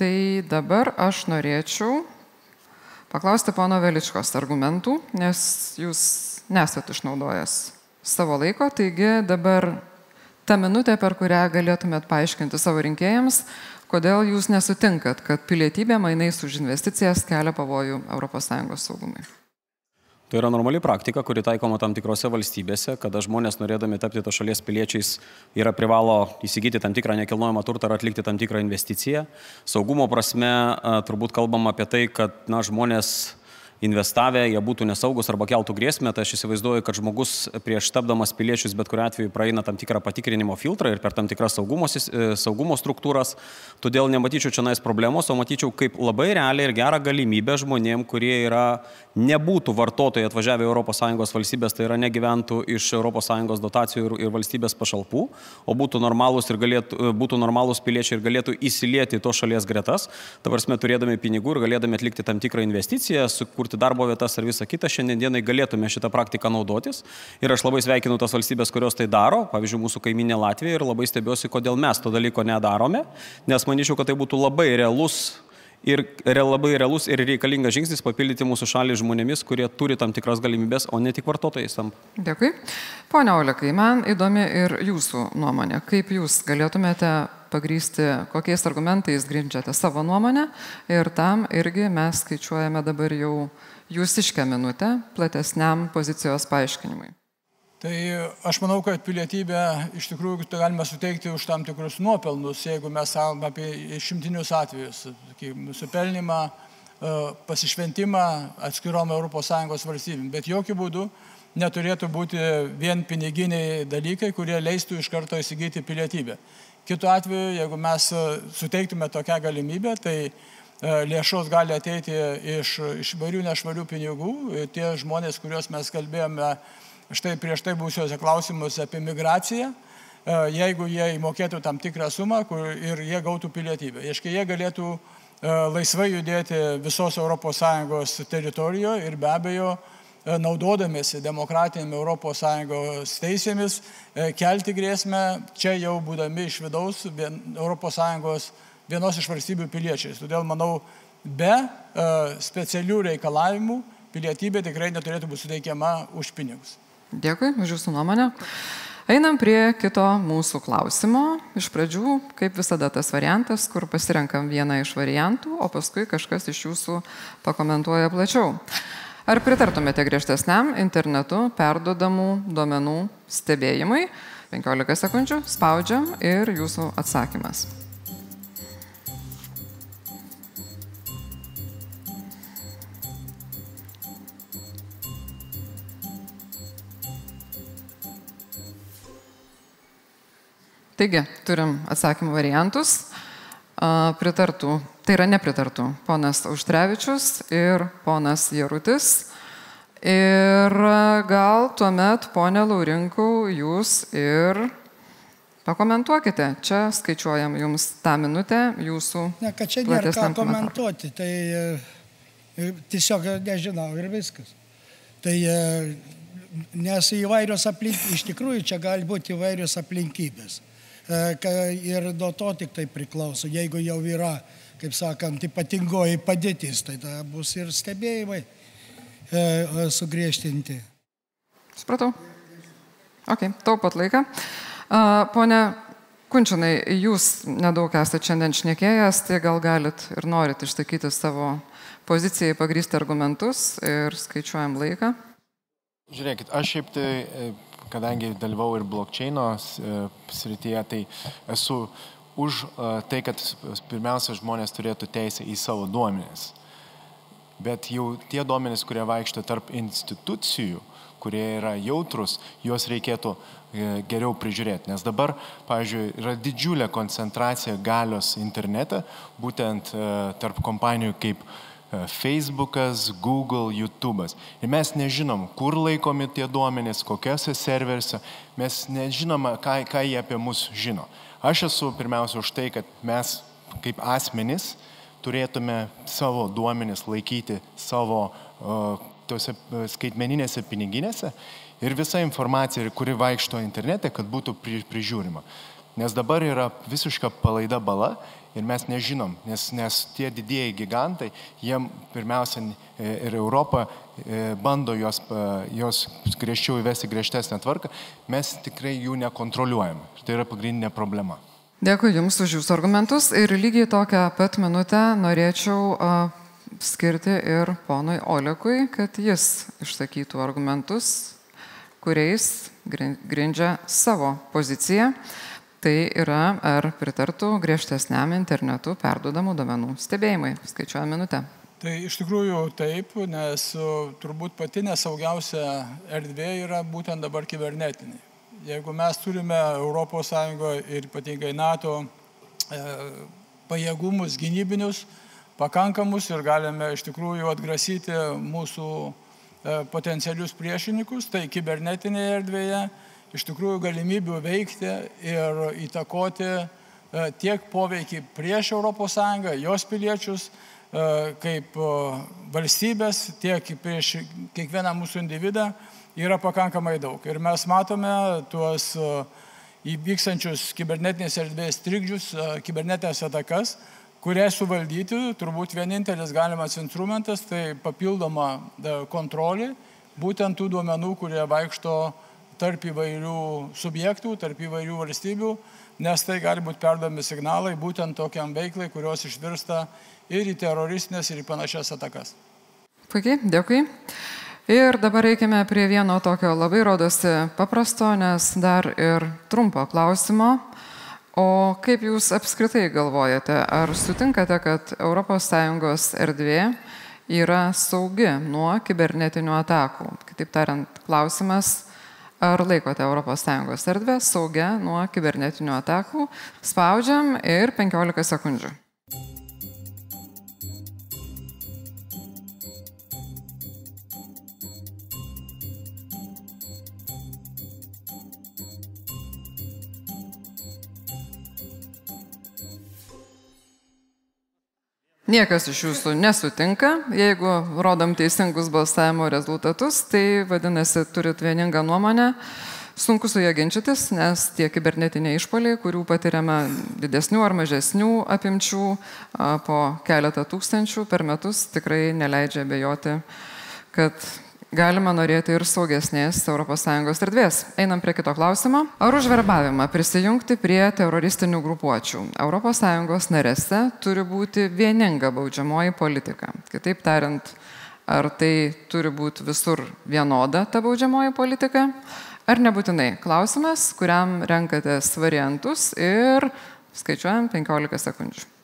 Tai dabar aš norėčiau paklausti pono Veličkos argumentų, nes jūs nesat išnaudojęs savo laiko, taigi dabar ta minutė, per kurią galėtumėt paaiškinti savo rinkėjams, kodėl jūs nesutinkat, kad pilietybė mainais už investicijas kelia pavojų ES saugumui. Tai yra normali praktika, kuri taikoma tam tikrose valstybėse, kada žmonės norėdami tapti to šalies piliečiais yra privalo įsigyti tam tikrą nekilnojamą turtą ar atlikti tam tikrą investiciją. Saugumo prasme turbūt kalbam apie tai, kad na, žmonės investavę, jie būtų nesaugus arba keltų grėsmę, tai aš įsivaizduoju, kad žmogus prieš tapdamas piliečius bet kuriu atveju praeina tam tikrą patikrinimo filtrą ir per tam tikras saugumo, e, saugumo struktūras. Todėl nematyčiau čia nais problemos, o matyčiau kaip labai realią ir gerą galimybę žmonėm, kurie yra, nebūtų vartotojai atvažiavę ES valstybės, tai yra negyventų iš ES dotacijų ir, ir valstybės pašalpų, o būtų normalūs, galėtų, e, būtų normalūs piliečiai ir galėtų įsilieti į to šalies gretas, dabar mes turėdami pinigų ir galėdami atlikti tam tikrą investiciją, sukurti kurti darbo vietas ar visą kitą, šiandienai galėtume šitą praktiką naudotis. Ir aš labai sveikinu tas valstybės, kurios tai daro, pavyzdžiui, mūsų kaiminė Latvija ir labai stebiuosi, kodėl mes to dalyko nedarome, nes manyčiau, kad tai būtų labai realus ir labai realus ir reikalingas žingsnis papildyti mūsų šalį žmonėmis, kurie turi tam tikras galimybės, o ne tik vartotojais tam. Dėkui. Pone Olekai, man įdomi ir jūsų nuomonė. Kaip jūs galėtumėte pagrysti, kokiais argumentais grindžiate savo nuomonę ir tam irgi mes skaičiuojame dabar jau jūsiškę minutę platesniam pozicijos paaiškinimui. Tai aš manau, kad pilietybę iš tikrųjų galime suteikti už tam tikrus nuopelnus, jeigu mes kalbame apie šimtinius atvejus, nusipelnimą, e, pasišventimą atskirom ES valstybėm. Bet jokių būdų neturėtų būti vien piniginiai dalykai, kurie leistų iš karto įsigyti pilietybę. Kitu atveju, jeigu mes e, suteiktume tokią galimybę, tai e, lėšos gali ateiti iš, iš įvairių nešvarių pinigų. Tie žmonės, kuriuos mes kalbėjome štai prieš tai būsiuose klausimus apie migraciją, e, jeigu jie įmokėtų tam tikrą sumą kur, ir jie gautų pilietybę. Iškai jie galėtų laisvai judėti visos ES teritorijoje ir be abejo E, naudodamėsi demokratinėm ES teisėmis, e, kelti grėsmę čia jau būdami iš vidaus ES vienos iš valstybių piliečiais. Todėl manau, be e, specialių reikalavimų pilietybė tikrai neturėtų būti suteikiama už pinigus. Dėkui už Jūsų nuomonę. Einam prie kito mūsų klausimo. Iš pradžių, kaip visada, tas variantas, kur pasirenkam vieną iš variantų, o paskui kažkas iš jūsų pakomentuoja plačiau. Ar pritartumėte griežtesniam internetu perdodamų duomenų stebėjimui? 15 sekundžių, spaudžiam ir jūsų atsakymas. Taigi, turim atsakymų variantus pritartų, tai yra nepritartų ponas Auštrevičius ir ponas Jarutis. Ir gal tuomet, ponė Laurinkau, jūs ir pakomentuokite. Čia skaičiuojam jums tą minutę jūsų. Ne, kad čia nėra ką komentuoti, tai e, tiesiog nežinau ir viskas. Tai e, nes įvairios aplinkybės, iš tikrųjų čia gali būti įvairios aplinkybės. E, ir nuo to tik tai priklauso. Jeigu jau yra, kaip sakant, ypatingoji padėtis, tai tada bus ir stebėjimai e, sugriežtinti. Supratau. Ok, taupot laiką. Pone Kunčinai, jūs nedaug esate šiandien šnekėjęs, tai gal galit ir norit išsakyti savo pozicijai pagrysti argumentus ir skaičiuojam laiką. Žiūrėkit, aš šiaip tai kadangi dalyvau ir blokčeino e, srityje, tai esu už e, tai, kad pirmiausia žmonės turėtų teisę į savo duomenis. Bet jau tie duomenys, kurie vaikšto tarp institucijų, kurie yra jautrus, juos reikėtų e, geriau prižiūrėti. Nes dabar, pavyzdžiui, yra didžiulė koncentracija galios internete, būtent tarp kompanijų kaip Facebookas, Google, YouTube'as. Ir mes nežinom, kur laikomi tie duomenys, kokiuose serveriuose, mes nežinom, ką, ką jie apie mus žino. Aš esu pirmiausia už tai, kad mes kaip asmenys turėtume savo duomenis laikyti savo uh, tose skaitmeninėse piniginėse ir visa informacija, kuri vaikšto internete, kad būtų pri, prižiūrima. Nes dabar yra visiška palaida bala ir mes nežinom, nes, nes tie didieji gigantai, jiem pirmiausia ir Europą e, bando jos, jos griežčiau įvesti griežtesnę tvarką, mes tikrai jų nekontroliuojame. Ir tai yra pagrindinė problema. Dėkui Jums už Jūsų argumentus ir lygiai tokią pat minutę norėčiau uh, skirti ir ponui Olekui, kad jis išsakytų argumentus, kuriais grindžia savo poziciją. Tai yra, ar pritartų griežtesniam internetu perdodamų domenų stebėjimai. Skaičiuoja minutę. Tai iš tikrųjų taip, nes turbūt pati nesaugiausia erdvė yra būtent dabar kibernetinė. Jeigu mes turime ES ir ypatingai NATO e, pajėgumus gynybinius, pakankamus ir galime iš tikrųjų atgrasyti mūsų e, potencialius priešininkus, tai kibernetinėje erdvėje iš tikrųjų galimybių veikti ir įtakoti e, tiek poveikį prieš ES, jos piliečius, e, kaip valstybės, tiek prieš kiekvieną mūsų individą yra pakankamai daug. Ir mes matome tuos įvykstančius kibernetinės erdvės trikdžius, kibernetinės atakas, kurią suvaldyti turbūt vienintelis galimas instrumentas tai papildoma e, kontrolė būtent tų duomenų, kurie vaikšto tarp įvairių subjektų, tarp įvairių valstybių, nes tai gali būti perdomi signalai būtent tokiam veiklai, kurios išvirsta ir į teroristinės, ir į panašias atakas. Puikiai, dėkui. Ir dabar reikime prie vieno tokio labai rodosi paprasto, nes dar ir trumpo klausimo. O kaip Jūs apskritai galvojate, ar sutinkate, kad ES erdvė yra saugi nuo kibernetinių atakų? Kitaip tariant, klausimas, ar laikote ES erdvę saugia nuo kibernetinių atakų? Spaudžiam ir 15 sekundžių. Niekas iš jūsų nesutinka. Jeigu rodom teisingus balsavimo rezultatus, tai vadinasi, turit vieningą nuomonę. Sunku su ją ginčytis, nes tie kibernetiniai išpoliai, kurių patiriame didesnių ar mažesnių apimčių po keletą tūkstančių per metus, tikrai neleidžia bejoti, kad galima norėti ir saugesnės ES erdvės. Einam prie kito klausimo. Ar už verbavimą prisijungti prie teroristinių grupuočių ES narėse turi būti vieninga baudžiamoji politika? Kitaip tariant, ar tai turi būti visur vienoda ta baudžiamoji politika? Ar nebūtinai? Klausimas, kuriam renkatės variantus ir skaičiuojam 15 sekundžių.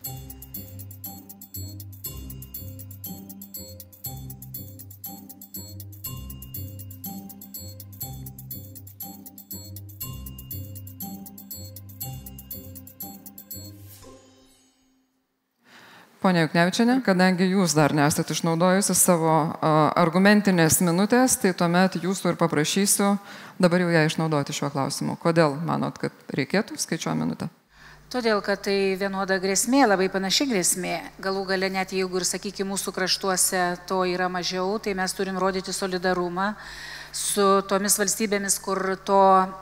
Pone Juknevičiane, kadangi jūs dar nesate išnaudojusi savo argumentinės minutės, tai tuomet jūsų ir paprašysiu dabar jau ją išnaudoti šiuo klausimu. Kodėl manot, kad reikėtų skaičiuo minutę? Todėl, kad tai vienoda grėsmė, labai panaši grėsmė. Galų gale net jeigu ir, sakykime, mūsų kraštuose to yra mažiau, tai mes turim rodyti solidarumą su tomis valstybėmis, kur to,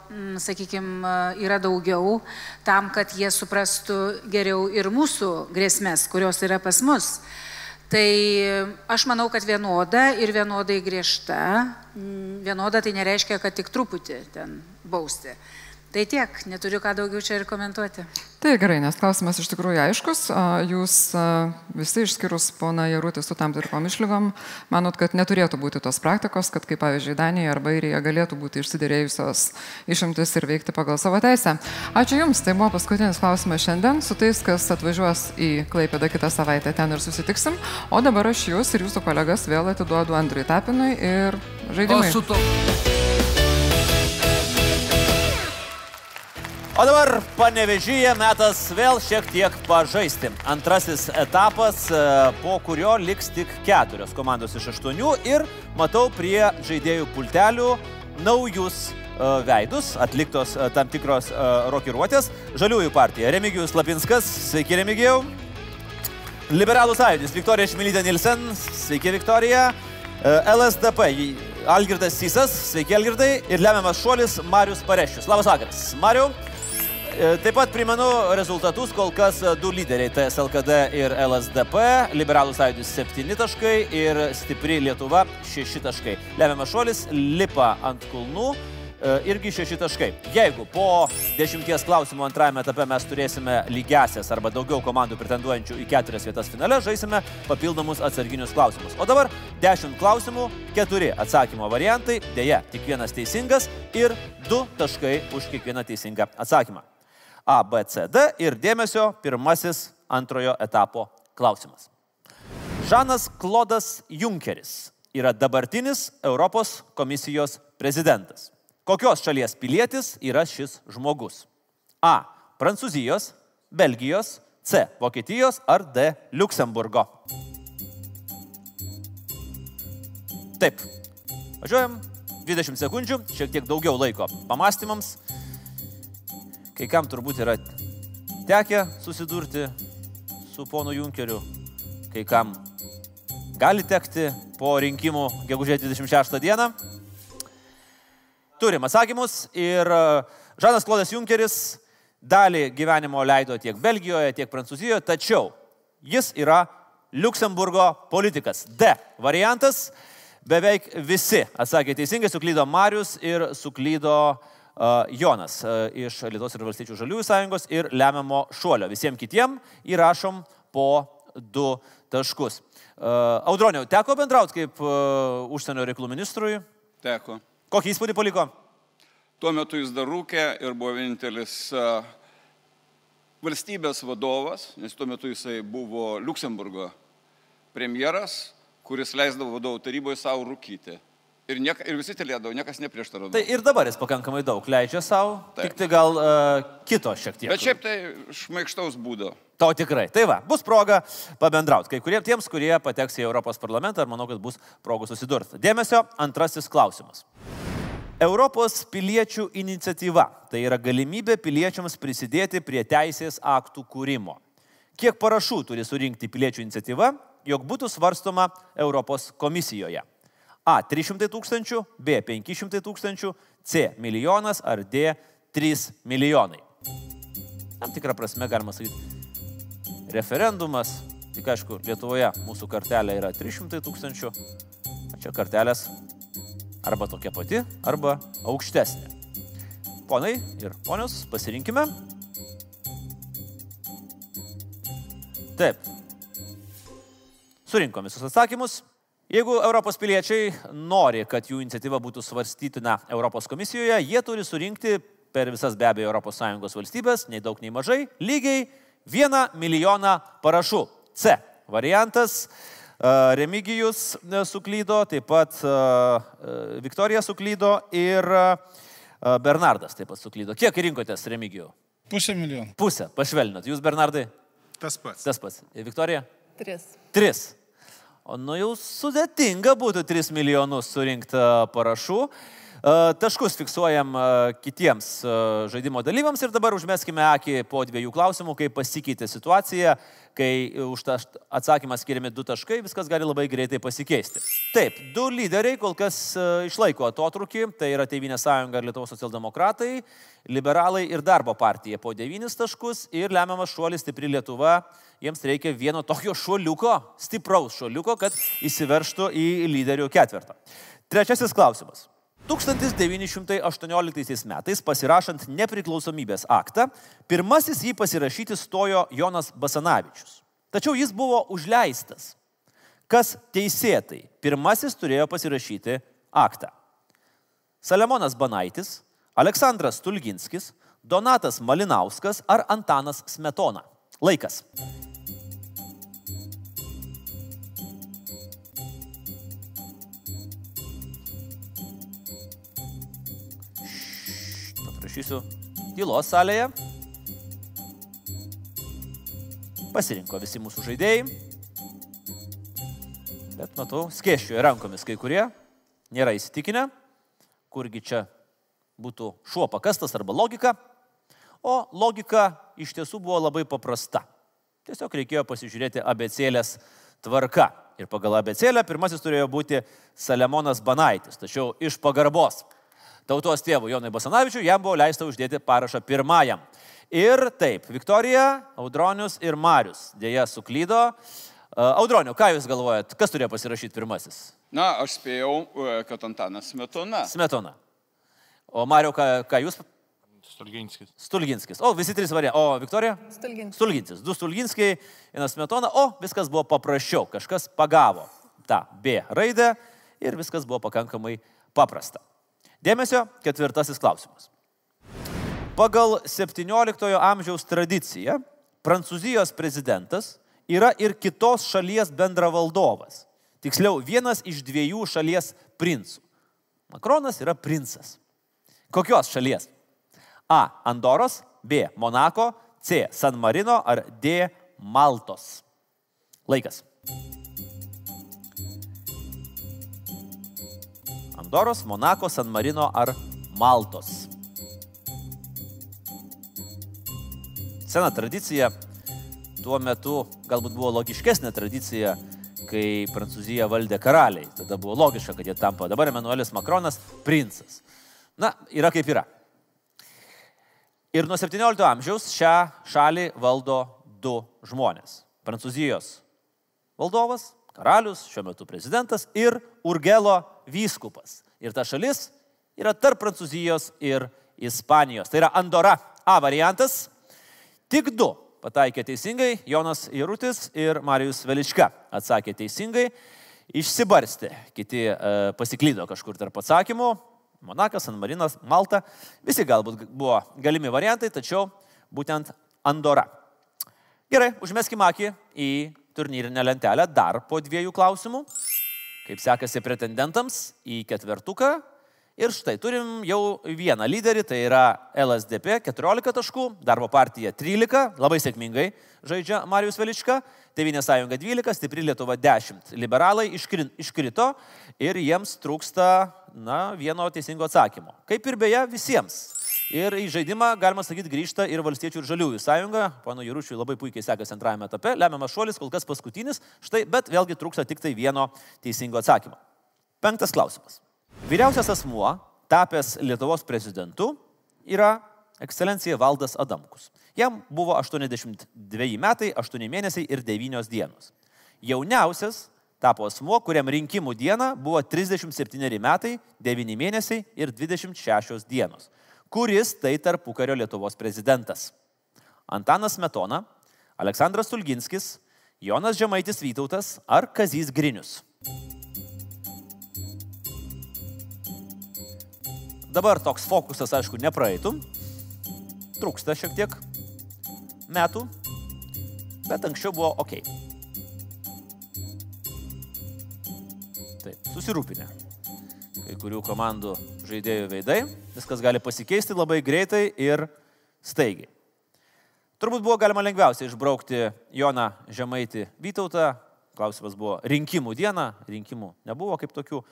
mm, sakykime, yra daugiau, tam, kad jie suprastų geriau ir mūsų grėsmės, kurios yra pas mus. Tai aš manau, kad vienoda ir vienodai griežta. Mm, vienoda tai nereiškia, kad tik truputį ten bausti. Tai tiek, neturiu ką daugiau čia ir komentuoti. Tai gerai, nes klausimas iš tikrųjų aiškus. Jūs visi išskyrus pona Jarutį su tam tikrom išlygom, manot, kad neturėtų būti tos praktikos, kad kaip pavyzdžiui Danija arba Airija galėtų būti išsiderėjusios išimtis ir veikti pagal savo teisę. Ačiū Jums, tai buvo paskutinis klausimas šiandien. Su tais, kas atvažiuos į Klaipėdą kitą savaitę, ten ir susitiksim. O dabar aš Jūs ir Jūsų kolegas vėl atiduodu Andriui Tapinui ir žaidimui. O dabar panevežyje metas vėl šiek tiek pažaisti. Antrasis etapas, e, po kurio liks tik keturios komandos iš aštuonių ir matau prie žaidėjų pultelių naujus e, veidus, atliktos e, tam tikros rokiruotės. Žaliųjų partija Remigijus Lapinskas, sveiki Remigijau. Liberalų sąjūdis Viktorija Šmilytė Nilsen, sveiki Viktorija. LSDP Algirdas Sysas, sveiki Algirdai. Ir lemiamas šuolis Marius Parešius. Labas vakaras. Mariu. E, taip pat primenu rezultatus, kol kas du lyderiai TSLKD ir LSDP, Liberalų sąjūdis 7 taškai ir Stipri Lietuva 6 taškai. Lemiamas šuolis lipa ant kulnų. E, irgi šeši taškai. Jeigu po dešimties klausimų antrajame etape mes turėsime lygiasias arba daugiau komandų pretenduojančių į keturias vietas finale, žaisime papildomus atsarginius klausimus. O dabar dešimt klausimų, keturi atsakymo variantai, dėja, tik vienas teisingas ir du taškai už kiekvieną teisingą atsakymą. A, B, C, D ir dėmesio pirmasis antrojo etapo klausimas. Žanas Klodas Junkeris yra dabartinis Europos komisijos prezidentas. Kokios šalies pilietis yra šis žmogus? A. Prancūzijos, Belgijos, C. Vokietijos ar D. Luksemburgo. Taip. Važiuojam 20 sekundžių, šiek tiek daugiau laiko pamastymams. Kai kam turbūt yra tekę susidurti su ponu Junkeriu, kai kam gali tekti po rinkimų gegužės 26 dieną. Turim atsakymus ir e, Žanas Klodas Junkeris dalį gyvenimo leido tiek Belgijoje, tiek Prancūzijoje, tačiau jis yra Luksemburgo politikas. D variantas. Beveik visi atsakė teisingai, suklydo Marius ir suklydo uh, Jonas iš Lietuvos ir valstiečių žaliųjų sąjungos ir lemiamo šuolio. Visiems kitiems įrašom po du taškus. Audroniau, teko bendrauti kaip užsienio reikalų ministrui? Teko. Kokį įspūdį paliko? Tuo metu jis dar rūkė ir buvo vienintelis valstybės vadovas, nes tuo metu jisai buvo Luksemburgo premjeras, kuris leisdavo vadovų taryboje savo rūkyti. Ir, niek, ir visi tylėdavo, niekas neprieštaravo. Tai ir dabar jis pakankamai daug leidžia savo, tik tai gal uh, kito šiek tiek. Bet šiaip tai šmaikštaus būdo. Tau tikrai. Tai va, bus proga pabendrauti. Kai kuriems tiems, kurie pateks į Europos parlamentą, ir manau, kad bus progų susidurti. Dėmesio, antrasis klausimas. Europos piliečių iniciatyva - tai yra galimybė piliečiams prisidėti prie teisės aktų kūrimo. Kiek parašų turi surinkti piliečių iniciatyva, jog būtų svarstoma Europos komisijoje? A 300 tūkstančių, B 500 tūkstančių, C milijonas ar D 3 milijonai. Tam tikrą prasme galima sakyti referendumas. Tik aišku, Lietuvoje mūsų kartelė yra 300 tūkstančių, o čia kartelės arba tokia pati, arba aukštesnė. Ponai ir ponios, pasirinkime. Taip. Surinkom visus atsakymus. Jeigu Europos piliečiai nori, kad jų iniciatyva būtų svarstytina Europos komisijoje, jie turi surinkti per visas be abejo ES valstybės, nei daug, nei mažai, lygiai vieną milijoną parašų. C. Variantas. Remigijus e, suklydo, taip pat e, e, Viktorija suklydo ir Bernardas taip pat suklydo. Kiek rinkotės Remigijų? Pusę milijono. Pusę, pašvelnat. Jūs, Bernardai? Tas pats. Tas pats. Viktorija? Tris. Tris. O nu jau sudėtinga būtų 3 milijonus surinkti parašų. Taškus fiksuojam kitiems žaidimo dalyviams ir dabar užmeskime akį po dviejų klausimų, kai pasikeitė situacija, kai už tą atsakymą skiriami du taškai, viskas gali labai greitai pasikeisti. Taip, du lyderiai kol kas išlaiko atotrukį, tai yra Tevinė sąjunga ir Lietuvos socialdemokratai, liberalai ir darbo partija po devynis taškus ir lemiamas šuolis stipri Lietuva jiems reikia vieno tokio šuoliuko, stipraus šuoliuko, kad įsiverštų į lyderių ketvirtą. Trečiasis klausimas. 1918 metais pasirašant nepriklausomybės aktą, pirmasis jį pasirašyti stojo Jonas Basanavičius. Tačiau jis buvo užleistas. Kas teisėtai pirmasis turėjo pasirašyti aktą? Salemonas Banaitis, Aleksandras Tulginskis, Donatas Malinauskas ar Antanas Smetona. Laikas. Paprašysiu tylos salėje. Pasirinko visi mūsų žaidėjai. Bet matau, skėščioje rankomis kai kurie. Nėra įsitikinę, kurgi čia būtų šuo pakastas arba logika. O logika iš tiesų buvo labai paprasta. Tiesiog reikėjo pasižiūrėti abecėlės tvarka. Ir pagal abecėlę pirmasis turėjo būti Salemonas Banaitis. Tačiau iš pagarbos tautos tėvų Jonai Basanavičiui jam buvo leista uždėti parašą pirmajam. Ir taip, Viktorija, Audronius ir Marius dėja suklydo. Audroniu, ką Jūs galvojat, kas turėjo pasirašyti pirmasis? Na, aš spėjau, e, kad Antanas Smetona. Smetona. O Mariu, ką, ką Jūs Stulginskis. Stulginskis. O, visi trys variantai. O, Viktorija? Stulginskis. Stulginskis. Du Stulginskiai, vienas Smetona. O, viskas buvo paprasčiau. Kažkas pagavo tą B raidę ir viskas buvo pakankamai paprasta. Dėmesio, ketvirtasis klausimas. Pagal 17 amžiaus tradiciją Prancūzijos prezidentas yra ir kitos šalies bendravaldovas. Tiksliau, vienas iš dviejų šalies princų. Makronas yra princas. Kokios šalies? A. Andoros, B. Monako, C. San Marino ar D. Maltos. Laikas. Andoros, Monako, San Marino ar Maltos. Sena tradicija, tuo metu galbūt buvo logiškesnė tradicija, kai Prancūzija valdė karaliai. Tada buvo logiška, kad jie tampa. Dabar Emanuelis Makronas princas. Na, yra kaip yra. Ir nuo 17 amžiaus šią šalį valdo du žmonės. Prancūzijos valdovas, karalius, šiuo metu prezidentas ir Urgelo vyskupas. Ir ta šalis yra tarp Prancūzijos ir Ispanijos. Tai yra Andora A variantas. Tik du pataikė teisingai, Jonas Jarutis ir Marijus Velička atsakė teisingai. Išsibarstė, kiti e, pasiklydo kažkur tarp atsakymų, Monakas, San Marinas, Malta. Visi galbūt buvo galimi variantai, tačiau būtent Andora. Gerai, užmeskime akį į turnyrinę lentelę dar po dviejų klausimų. Kaip sekasi pretendentams į ketvertuką. Ir štai turim jau vieną lyderį, tai yra LSDP 14 taškų, darbo partija 13, labai sėkmingai žaidžia Marijus Velička, Tevinė sąjunga 12, Stipri Lietuva 10. Liberalai iškrito ir jiems trūksta na, vieno teisingo atsakymo. Kaip ir beje visiems. Ir į žaidimą, galima sakyti, grįžta ir Valstiečių ir Žaliųjų sąjunga. Pano Jūrušiui labai puikiai sekasi antrajame etape. Lemiamas šuolis, kol kas paskutinis. Štai, bet vėlgi trūksta tik tai vieno teisingo atsakymo. Penktas klausimas. Vyriausias asmuo, tapęs Lietuvos prezidentu, yra ekscelencija Valdas Adamkus. Jam buvo 82 metai, 8 mėnesiai ir 9 dienos. Jauniausias tapo asmuo, kuriam rinkimų diena buvo 37 metai, 9 mėnesiai ir 26 dienos, kuris tai tarpukario Lietuvos prezidentas. Antanas Metona, Aleksandras Tulginskis, Jonas Žemaitis Vytautas ar Kazys Grinius. Dabar toks fokusas, aišku, nepraeitum. Trūksta šiek tiek metų, bet anksčiau buvo ok. Taip, susirūpinę. Kai kurių komandų žaidėjų veidai, viskas gali pasikeisti labai greitai ir staigiai. Turbūt buvo galima lengviausiai išbraukti Joną Žemaitį Vytautą. Klausimas buvo rinkimų diena, rinkimų nebuvo kaip tokių.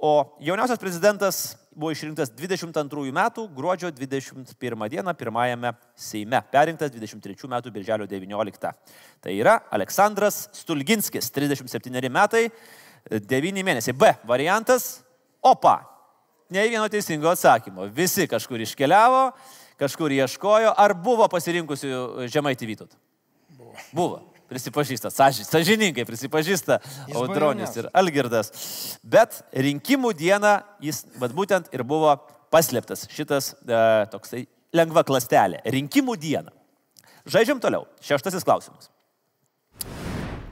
O jauniausias prezidentas buvo išrinktas 22 metų gruodžio 21 dieną pirmajame Seime, perinktas 23 metų birželio 19. Tai yra Aleksandras Stulginskis, 37 metai, 9 mėnesiai. B variantas - opa. Ne vieno teisingo atsakymo. Visi kažkur iškeliavo, kažkur ieškojo. Ar buvo pasirinkusių žemaitį Vytut? Buvo. Buvo. Prisipažįsta, sažininkai prisipažįsta Audronis ir Algirdas. Bet rinkimų dieną jis, vad būtent, ir buvo paslėptas šitas e, toksai lengva klastelė. Rinkimų dieną. Žaidžiam toliau. Šeštasis klausimas.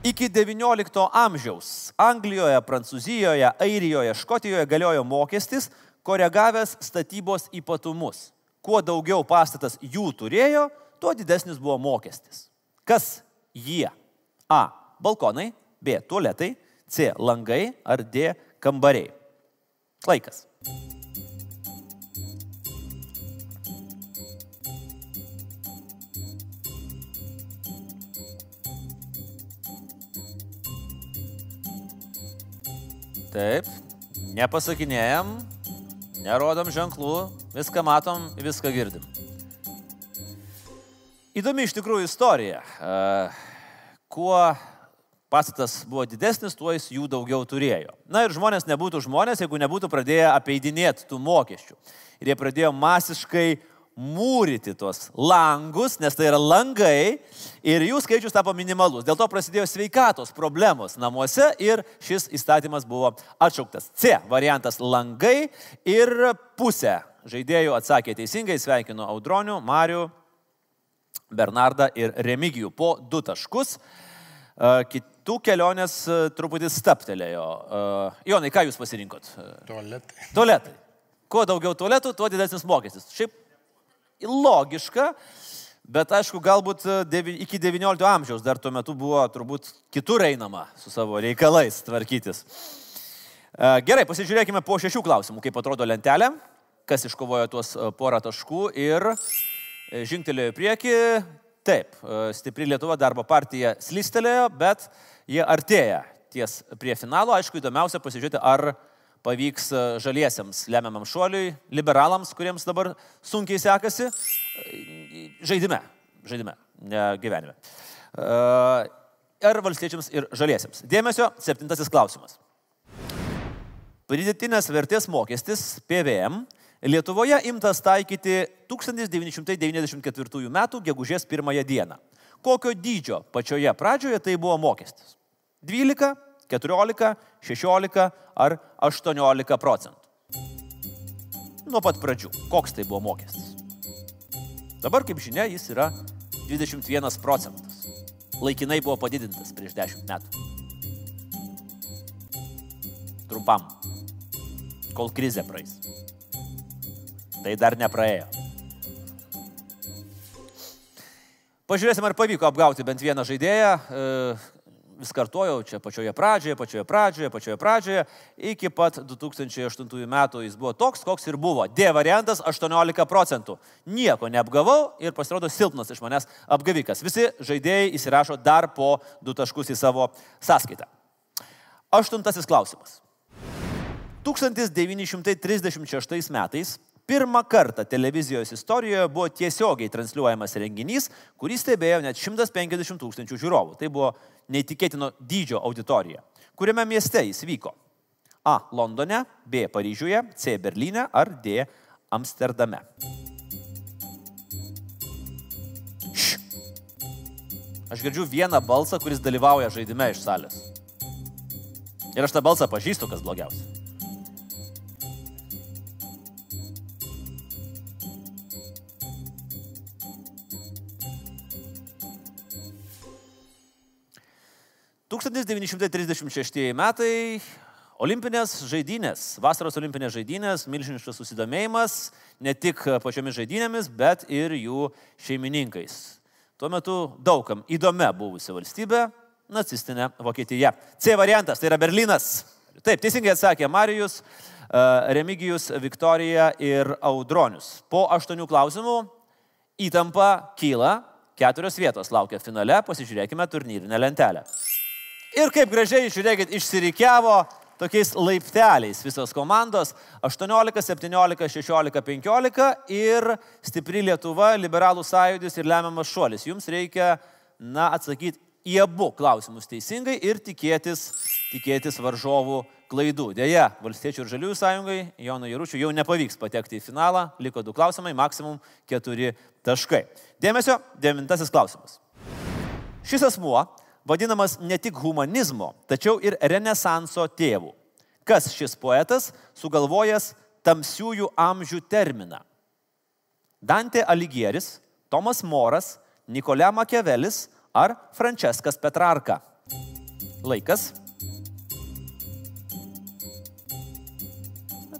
Iki XIX amžiaus Anglijoje, Prancūzijoje, Airijoje, Škotijoje galiojo mokestis, koregavęs statybos ypatumus. Kuo daugiau pastatas jų turėjo, tuo didesnis buvo mokestis. Kas jie? A. Balkonai, B. Tualetai, C. Langai ar D. Kambariai. Laikas. Taip, nepasakinėjom, nerodom ženklų, viską matom, viską girdim. Įdomi iš tikrųjų istorija. E, kuo pastatas buvo didesnis, tuo jis jų daugiau turėjo. Na ir žmonės nebūtų žmonės, jeigu nebūtų pradėję apeidinėti tų mokesčių. Ir jie pradėjo masiškai mūryti tuos langus, nes tai yra langai ir jų skaičius tapo minimalus. Dėl to prasidėjo sveikatos problemos namuose ir šis įstatymas buvo atšauktas. C variantas langai ir pusė žaidėjų atsakė teisingai, sveikinu Audronių, Marių, Bernardą ir Remigijų po du taškus. Kitų kelionės truputį staptelėjo. Jonai, ką jūs pasirinkot? Tualetai. Tualetai. Kuo daugiau tualetų, tuo didesnis mokestis. Šiaip logiška, bet aišku, galbūt devi, iki XIX amžiaus dar tuo metu buvo turbūt kitur einama su savo reikalais tvarkytis. Gerai, pasižiūrėkime po šešių klausimų, kaip atrodo lentelė, kas iškovojo tuos porą taškų ir žingtelėjo į priekį. Taip, stipri Lietuva darbo partija slystelėjo, bet jie artėja ties prie finalo. Aišku, įdomiausia pasižiūrėti, ar pavyks žaliesiems lemiamam šuoliui, liberalams, kuriems dabar sunkiai sekasi, žaidime, žaidime, ne gyvenime. Ir valstiečiams, ir žaliesiems. Dėmesio, septintasis klausimas. Pridėtinės vertės mokestis PVM Lietuvoje imtas taikyti 1994 m. gegužės 1 dieną. Kokio dydžio pačioje pradžioje tai buvo mokestis? 12, 14, 16 ar 18 procentų. Nuo pat pradžių. Koks tai buvo mokestis? Dabar, kaip žinia, jis yra 21 procentas. Laikinai buvo padidintas prieš 10 metų. Trumpam. Kol krizė praeis. Tai dar nepraėjo. Pažiūrėsim, ar pavyko apgauti bent vieną žaidėją. Vis kartojau, čia pačioje pradžioje, pačioje pradžioje, pačioje pradžioje. Iki pat 2008 metų jis buvo toks, koks ir buvo. D variantas 18 procentų. Nieko neapgavau ir pasirodo silpnas iš manęs apgavikas. Visi žaidėjai įsirašo dar po du taškus į savo sąskaitą. Aštuntasis klausimas. 1936 metais pirmą kartą televizijos istorijoje buvo tiesiogiai transliuojamas renginys, kurį stebėjo net 150 tūkstančių žiūrovų. Tai buvo neįtikėtino dydžio auditorija. Kuriame mieste jis vyko? A. Londone, B. Paryžiuje, C. Berlyne ar D. Amsterdame. Š. Aš girdžiu vieną balsą, kuris dalyvauja žaidime iš salės. Ir aš tą balsą pažįstu, kas blogiausia. 1936 metai Olimpinės žaidynės, vasaros olimpinės žaidynės, milžiniškas susidomėjimas ne tik pačiomis žaidynėmis, bet ir jų šeimininkais. Tuo metu daugam įdomia buvusi valstybė - nacistinė Vokietija. C variantas tai yra Berlynas. Taip, teisingai atsakė Marijus, Remigijus, Viktorija ir Audronius. Po aštuonių klausimų įtampa kyla, keturios vietos laukia finale, pasižiūrėkime turnyrinę lentelę. Ir kaip gražiai, žiūrėkit, išsirikiavo tokiais laipteliais visos komandos 18, 17, 16, 15 ir stipri Lietuva, liberalų sąjūdis ir lemiamas šuolis. Jums reikia, na, atsakyti į abu klausimus teisingai ir tikėtis, tikėtis varžovų klaidų. Deja, Valstiečių ir Žaliųjų sąjungai, Jono Jaručių jau nepavyks patekti į finalą, liko du klausimai, maksimum keturi taškai. Dėmesio, devintasis klausimas. Šis asmuo vadinamas ne tik humanizmo, tačiau ir renesanso tėvų. Kas šis poetas sugalvojęs tamsiųjų amžių terminą? Dante Aligieris, Tomas Moras, Nikolė Makiavelis ar Franceskas Petrarka? Laikas.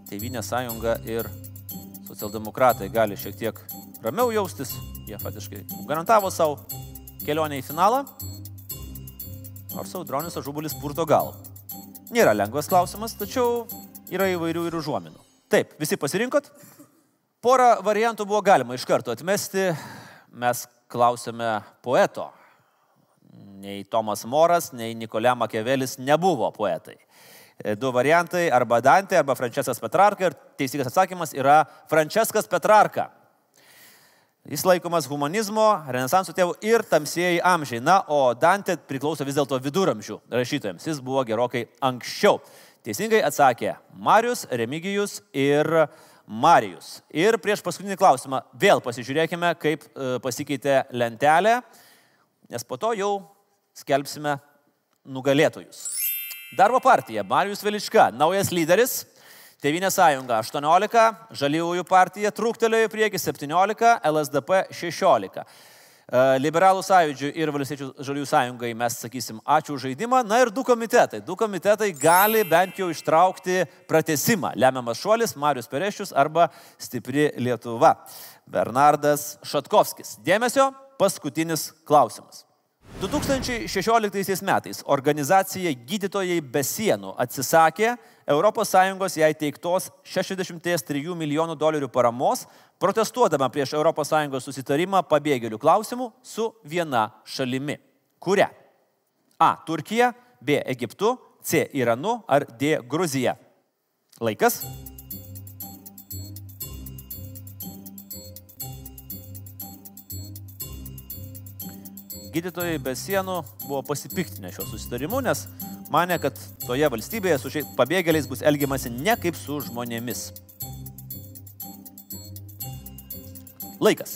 Tevinė sąjunga ir socialdemokratai gali šiek tiek ramiau jaustis, jie faktiškai garantavo savo kelionę į finalą nors audronis ažubulis purto gal. Nėra lengvas klausimas, tačiau yra įvairių ir užuominų. Taip, visi pasirinkot? Porą variantų buvo galima iš karto atmesti. Mes klausėme poeto. Nei Tomas Moras, nei Nikolė Makiavelis nebuvo poetai. E, Du variantai - arba Dantė, arba Franceskas Petrarka. Ir teisingas atsakymas yra Franceskas Petrarka. Jis laikomas humanizmo, renesanso tėvų ir tamsieji amžiai. Na, o Dantė priklauso vis dėlto viduramžių rašytojams. Jis buvo gerokai anksčiau. Teisingai atsakė Marius, Remigijus ir Marijus. Ir prieš paskutinį klausimą vėl pasižiūrėkime, kaip e, pasikeitė lentelė, nes po to jau skelbsime nugalėtojus. Darbo partija Marijus Velička, naujas lyderis. Tevinė sąjunga 18, Žaliųjų partija trūktelėjo į priekį 17, LSDP 16. E, Liberalų sąjūdžių ir Valstiečių žaliųjų sąjungai mes sakysim ačiū už žaidimą. Na ir du komitetai. Du komitetai gali bent jau ištraukti pratesimą. Lemiamas šuolis Marius Perešius arba Stipri Lietuva. Bernardas Šatkovskis. Dėmesio, paskutinis klausimas. 2016 metais organizacija Gydytojai be sienų atsisakė ES jai teiktos 63 milijonų dolerių paramos, protestuodama prieš ES susitarimą pabėgėlių klausimų su viena šalimi. Kuria? A. Turkija, B. Egiptu, C. Iranu ar D. Gruzija. Laikas. Gydytojai be sienų buvo pasipiktinę šio susitarimu, nes mane, kad toje valstybėje su šiais pabėgėliais bus elgiamasi ne kaip su žmonėmis. Laikas.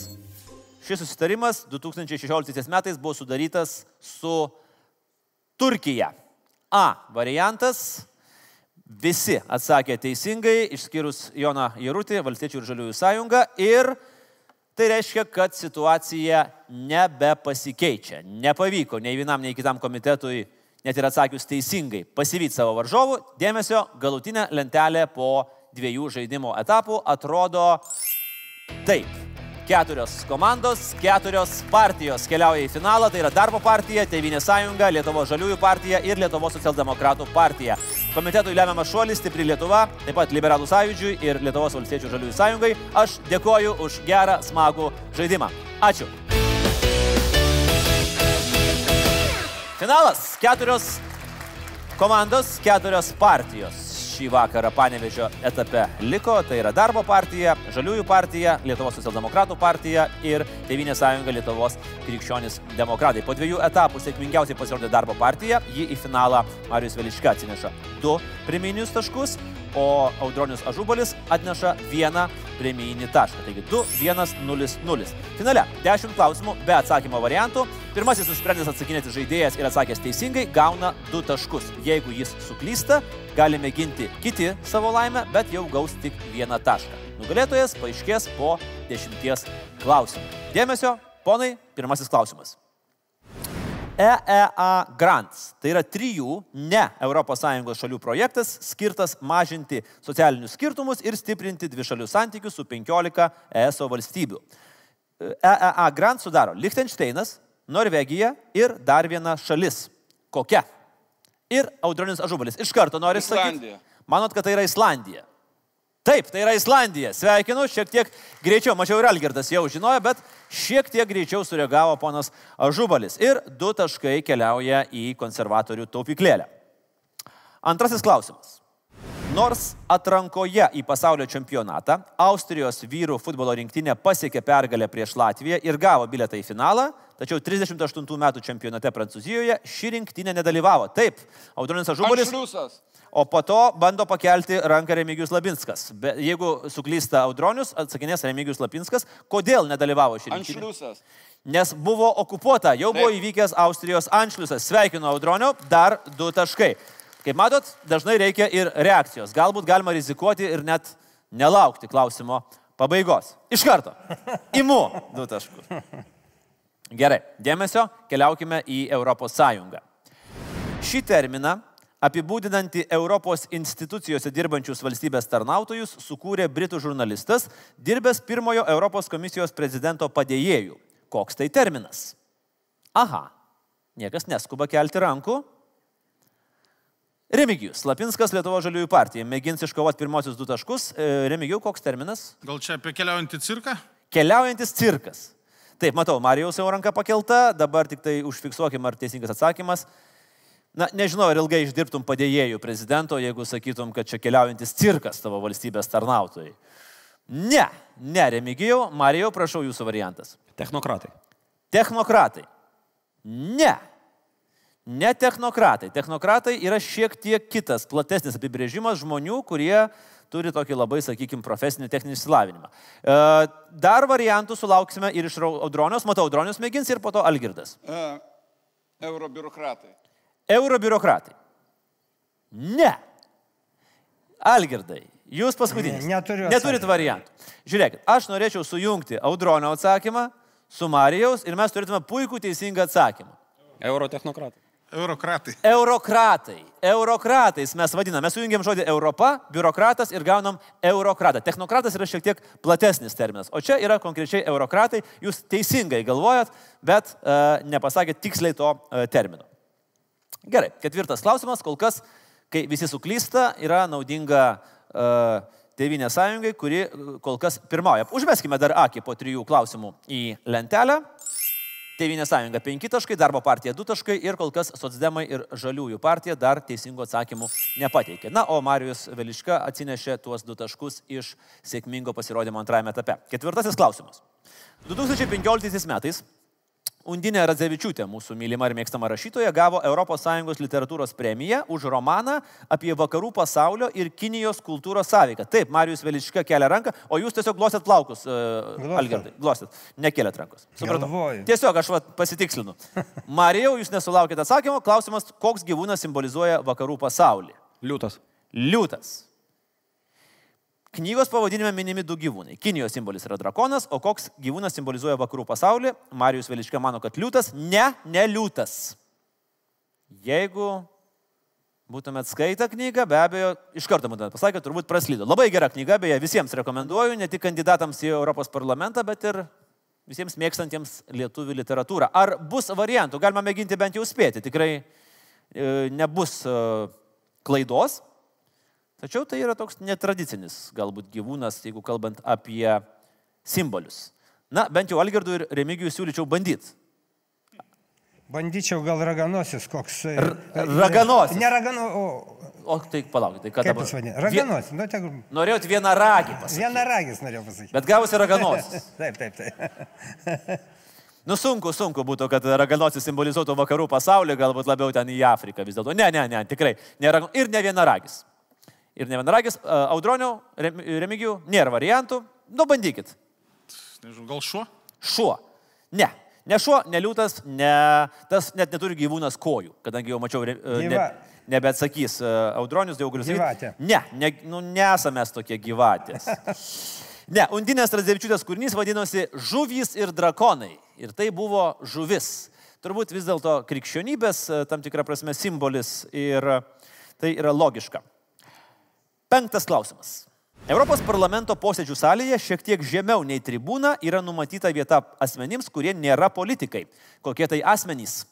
Šis susitarimas 2016 metais buvo sudarytas su Turkija. A variantas. Visi atsakė teisingai, išskyrus Joną Jarutį, Valstiečių ir Žaliųjų sąjungą. Ir tai reiškia, kad situacija nebepasikeičia. Nepavyko nei vienam, nei kitam komitetui, net ir atsakius teisingai, pasivyti savo varžovų. Dėmesio, galutinė lentelė po dviejų žaidimo etapų atrodo taip. Keturios komandos, keturios partijos keliauja į finalą. Tai yra Darbo partija, Tevinė sąjunga, Lietuvo žaliųjų partija ir Lietuvo socialdemokratų partija. Komitetui lemiamas šuolis, stipri Lietuva, taip pat Liberalų sąjūdžiui ir Lietuvos valstiečių žaliųjų sąjungai. Aš dėkoju už gerą, smagų žaidimą. Ačiū. Finalas. Keturios komandos, keturios partijos šį vakarą Panevežio etape liko. Tai yra Darbo partija, Žaliųjų partija, Lietuvos socialdemokratų partija ir Tevinė sąjunga Lietuvos krikščionis demokratai. Po dviejų etapų sėkmingiausiai pasirodė Darbo partija. Ji į finalą Marijus Veliška atsineša du preminius taškus, o Audronius Ažubalis atneša vieną premijinį tašką. Taigi 2-1-0-0. Finale 10 klausimų be atsakymo variantų. Pirmasis nusprendęs atsakinėti žaidėjas ir atsakęs teisingai gauna 2 taškus. Jeigu jis suklysta, gali mėginti kiti savo laimę, bet jau gaus tik vieną tašką. Nugalėtojas paaiškės po 10 klausimų. Dėmesio, ponai, pirmasis klausimas. EEA Grants. Tai yra trijų ne ES šalių projektas skirtas mažinti socialinius skirtumus ir stiprinti dvišalius santykius su 15 ESO valstybių. EEA Grant sudaro Liechtensteinas, Norvegija ir dar viena šalis. Kokia? Ir Audronis Ažubalis. Iš karto noriu sakyti. Manot, kad tai yra Islandija? Taip, tai yra Islandija. Sveikinu, šiek tiek greičiau, mačiau ir Algirdas jau žinojo, bet šiek tiek greičiau sureagavo ponas Ažubalis. Ir du taškai keliauja į konservatorių taupyklėlę. Antrasis klausimas. Nors atrankoje į pasaulio čempionatą Austrijos vyrų futbolo rinktinė pasiekė pergalę prieš Latviją ir gavo biletą į finalą, tačiau 38 metų čempionate Prancūzijoje ši rinktinė nedalyvavo. Taip, Audronis Ažubalis. O po to bando pakelti ranką Remigijus Labinskas. Be, jeigu suklysta Audronius, atsakinės Remigijus Labinskas, kodėl nedalyvavo rinktinį. Anšliusas. Nes buvo okupuota, jau buvo Taip. įvykęs Austrijos Anšliusas. Sveikinu Audronio, dar du taškai. Kaip matot, dažnai reikia ir reakcijos. Galbūt galima rizikuoti ir net nelaukti klausimo pabaigos. Iš karto. Imu du taškus. Gerai, dėmesio, keliaukime į Europos Sąjungą. Šį terminą apibūdinantį Europos institucijose dirbančius valstybės tarnautojus sukūrė britų žurnalistas, dirbęs pirmojo Europos komisijos prezidento padėjėjų. Koks tai terminas? Aha, niekas neskuba kelti rankų. Remigijus, Lapinskas Lietuvo žaliųjų partija, mėgins iškovoti pirmosius du taškus. E, Remigijau, koks terminas? Gal čia apie keliaujantį cirką? Keliaujantis cirkas. Taip, matau, Marijaus jau ranka pakelta, dabar tik tai užfiksuokim, ar teisingas atsakymas. Na, nežinau, ar ilgai išdirbtum padėjėjų prezidento, jeigu sakytum, kad čia keliaujantis cirkas tavo valstybės tarnautojai. Ne, ne, Remigijau, Marijau, prašau jūsų variantas. Technokratai. Technokratai. Ne. Ne technokratai. Technokratai yra šiek tiek kitas, platesnis apibrėžimas žmonių, kurie turi tokį labai, sakykime, profesinį techninį išsilavinimą. E, Dar variantų sulauksime ir iš Audronios. Matau, Audronios mėgins ir po to Algirdas. E, Eurobiurokratai. Eurobiurokratai. Ne. Algirdai, jūs paskutinis. Ne, neturiu Neturit variantų. Žiūrėkit, aš norėčiau sujungti Audronio atsakymą su Marijaus ir mes turėtume puikų teisingą atsakymą. Eurotechnokratai. Eurokratai. Eurokratai. Eurokratais mes vadiname. Mes sujungiam žodį Europa, biurokratas ir gaunam eurokratą. Technokratas yra šiek tiek platesnis terminas. O čia yra konkrečiai eurokratai. Jūs teisingai galvojat, bet uh, nepasakėt tiksliai to uh, termino. Gerai, ketvirtas klausimas. Kol kas, kai visi suklysta, yra naudinga uh, Tevinė sąjungai, kuri uh, kol kas pirmauja. Užmeskime dar akį po trijų klausimų į lentelę. Tevinė sąjunga 5 taškai, darbo partija 2 taškai ir kol kas Sotsdemai ir Žaliųjų partija dar teisingų atsakymų nepateikė. Na, o Marijus Veliška atsinešė tuos 2 taškus iš sėkmingo pasirodymo antrajame etape. Ketvirtasis klausimas. 2015 metais Undinė Radzevičiūtė, mūsų mylima ir mėgstama rašytoja, gavo ES literatūros premiją už romaną apie vakarų pasaulio ir Kinijos kultūros sąveiką. Taip, Marijus Veliška kelia ranką, o jūs tiesiog glostėt plaukus, uh, Algirdai. Glostėt, nekeliat rankos. Supratau. Galvoju. Tiesiog aš vat, pasitikslinu. [laughs] Marijau, jūs nesulaukėte atsakymo. Klausimas, koks gyvūnas simbolizuoja vakarų pasaulį? Liūtas. Liūtas. Knygos pavadinime minimi du gyvūnai. Kinijos simbolis yra drakonas, o koks gyvūnas simbolizuoja vakarų pasaulį? Marijus Veliškė mano, kad liūtas. Ne, ne liūtas. Jeigu būtumėt skaitę knygą, be abejo, iš karto būtumėt pasakę, turbūt praslydo. Labai gera knyga, beje, visiems rekomenduoju, ne tik kandidatams į Europos parlamentą, bet ir visiems mėgstantiems lietuvių literatūrą. Ar bus variantų? Galima mėginti bent jau spėti. Tikrai e, nebus e, klaidos. Tačiau tai yra toks netradicinis galbūt gyvūnas, jeigu kalbant apie simbolius. Na, bent jau Algirdui ir Remigijui siūlyčiau bandyti. Bandyčiau gal raganosis koks. e, raganosis. Ne ragano, o O tai palaukit, tai ką dabar? Raganosis. Nu, tegu... Norėjot vieną ragį pasakyti. Viena ragis norėjau pasakyti. Bet gavosi raganosis. [laughs] taip, taip, taip. [laughs] Nu sunku, sunku būtų, kad raganosis simbolizuotų vakarų pasaulį, galbūt labiau ten į Afriką vis dėlto. Ne, ne, ne, tikrai. Ne, ir ne viena ragis. Ir ne viena ragis. Audronio, Remigijų, nėra variantų. Nu, bandykit. Nežinau, gal šuo? Šuo. Ne. Ne šuo, ne liūtas, ne, tas net neturi gyvūnas kojų, kadangi jau mačiau, re- ne, nebeatsakys e, Audronius, jau galiu Gyvatė. sakyti. Ne, ne, nu, nesame mes tokie gyvatės. [laughs] Ne, Undinės Radzevičiūtės kūrinys vadinosi Žuvys ir drakonai. Ir tai buvo žuvis. Turbūt vis dėlto krikščionybės e, tam tikrą prasme simbolis ir e, tai yra logiška. Penktas klausimas. Europos parlamento posėdžių salėje šiek tiek žemiau nei tribūna yra numatyta vieta asmenims, kurie nėra politikai. Kokie tai asmenys?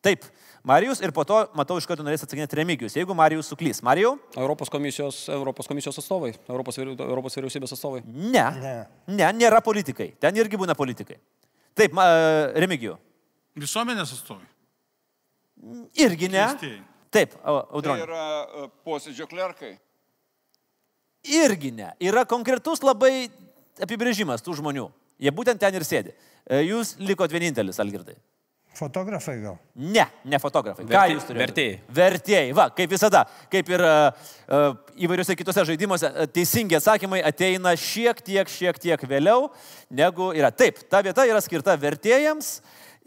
Taip, Marijus ir po to, matau, iš karto norės atsakinėti Remigijus. Jeigu Marijus suklys. Marijau? Europos komisijos, Europos komisijos atstovai, Europos, Europos vyriausybės atstovai. Ne. Ne. Ne, nėra politikai. Ten irgi būna politikai. Taip, Remigijų. Visuomenės atstovai. Irgi ne. Keistieji. Taip, Tai Audronė. yra e, posėdžio klerkai. Irgi ne. Yra konkretus labai apibrėžimas tų žmonių. Jie būtent ten ir sėdi. E, Jūs likot vienintelis, Algirdai. Fotografai gal. Ne, ne fotografai. Ką Vertė- jūs turite? vertėjai. Vertėjai. Va, kaip visada, kaip ir uh, uh, įvairiuose kitose žaidimuose, uh, teisingi atsakymai ateina šiek tiek, šiek tiek vėliau, negu yra. Taip, ta vieta yra skirta vertėjams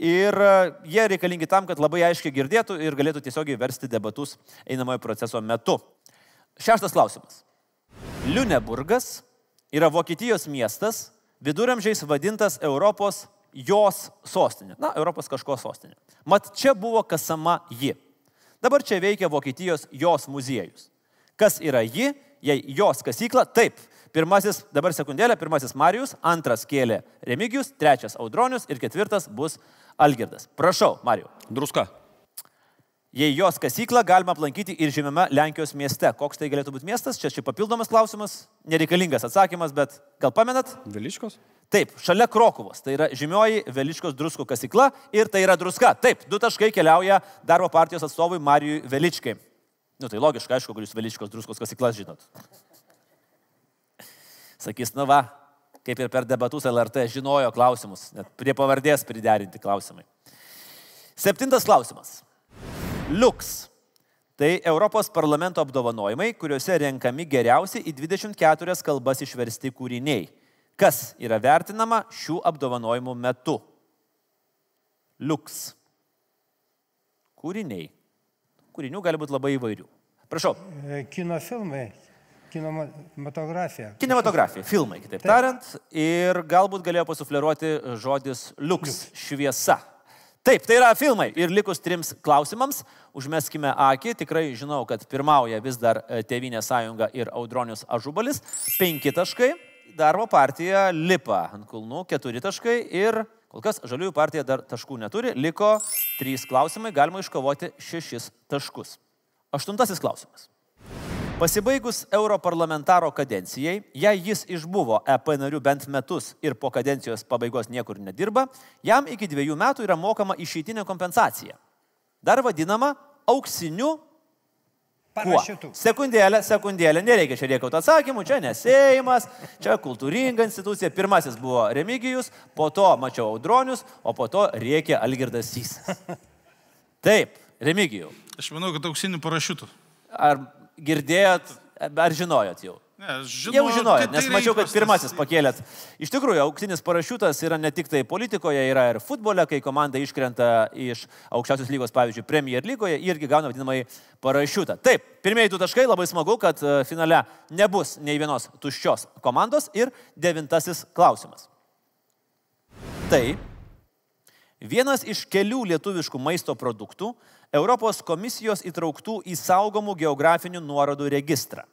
ir uh, jie reikalingi tam, kad labai aiškiai girdėtų ir galėtų tiesiogiai versti debatus einamojo proceso metu. Šeštas klausimas. Liuneburgas yra Vokietijos miestas, viduramžiais vadintas Europos jos sostinė. Na, Europos kažko sostinė. Mat, čia buvo kasama ji. Dabar čia veikia Vokietijos jos muziejus. Kas yra ji, jei jos kasykla? Taip. Pirmasis, dabar sekundėlė, pirmasis Marijus, antras kėlė Remigijus, trečias Audronius ir ketvirtas bus Algirdas. Prašau, Marijau. Druska. Jei jos kasyklą galima aplankyti ir žymiame Lenkijos mieste. Koks tai galėtų būti miestas? Čia šiaip papildomas klausimas, nereikalingas atsakymas, bet gal pamenat? Viliškos. Taip, šalia Krokuvos. Tai yra žymioji Veličkos druskų kasykla ir tai yra druska. Taip, du taškai keliauja darbo partijos atstovui Marijui Veličkai. Nu tai logiška, aišku, kad jūs Veličkos druskos kasyklas žinot. Sakys, na va, kaip ir per debatus LRT žinojo klausimus, net prie pavardės priderinti klausimai. Septintas klausimas. Liuks. Tai Europos parlamento apdovanojimai, kuriuose renkami geriausi į 24 kalbas išversti kūriniai. Kas yra vertinama šių apdovanojimų metu? Liuks. Kūriniai. Kūrinių gali būti labai įvairių. Prašau. Kino filmai, kinematografija. Kinematografija, filmai, kitaip Taip. tariant. Ir galbūt galėjo pasufleruoti žodis liuks, šviesa. Taip, tai yra filmai. Ir likus trims klausimams, užmeskime akį. Tikrai žinau, kad pirmauja vis dar e, Tevinė sąjunga ir Audronius Ažubalis. Penki taškai. Darbo partija lipa ant kulnų, keturi taškai. Ir kol kas žaliųjų partija dar taškų neturi. Liko trys klausimai, galima iškovoti šešis taškus. Aštuntasis klausimas. Pasibaigus europarlamentaro kadencijai, jei jis išbuvo EP nariu bent metus ir po kadencijos pabaigos niekur nedirba, jam iki dviejų metų yra mokama išeitinė kompensacija. Dar vadinama auksiniu? Parašiutų. Sekundėlę, sekundėlę, nereikia čia riekauti atsakymų, čia nesėjimas, čia kultūringa institucija. Pirmasis buvo Remigijus, po to mačiau Audronius, o po to rėkė Algirdas Sysas. [laughs] Taip, Remigijų. Aš manau, kad auksinių parašiutų. Ar girdėjot, ar žinojot jau? Ne, žinau, Jau žinojot, kad nes tai mačiau, kad įprastas- pirmasis pakėlėt. Iš tikrųjų, auksinis parašiutas yra ne tik tai politikoje, yra ir futbole, kai komanda iškrenta iš aukščiausios lygos, pavyzdžiui, Premier lygoje, irgi gauna vadinamai parašiutą. Taip, pirmieji du taškai, labai smagu, kad e, finale nebus nei vienos tuščios komandos. Ir devintasis klausimas. Tai vienas iš kelių lietuviškų maisto produktų Europos komisijos įtrauktų į saugomų geografinių nuorodų registrą.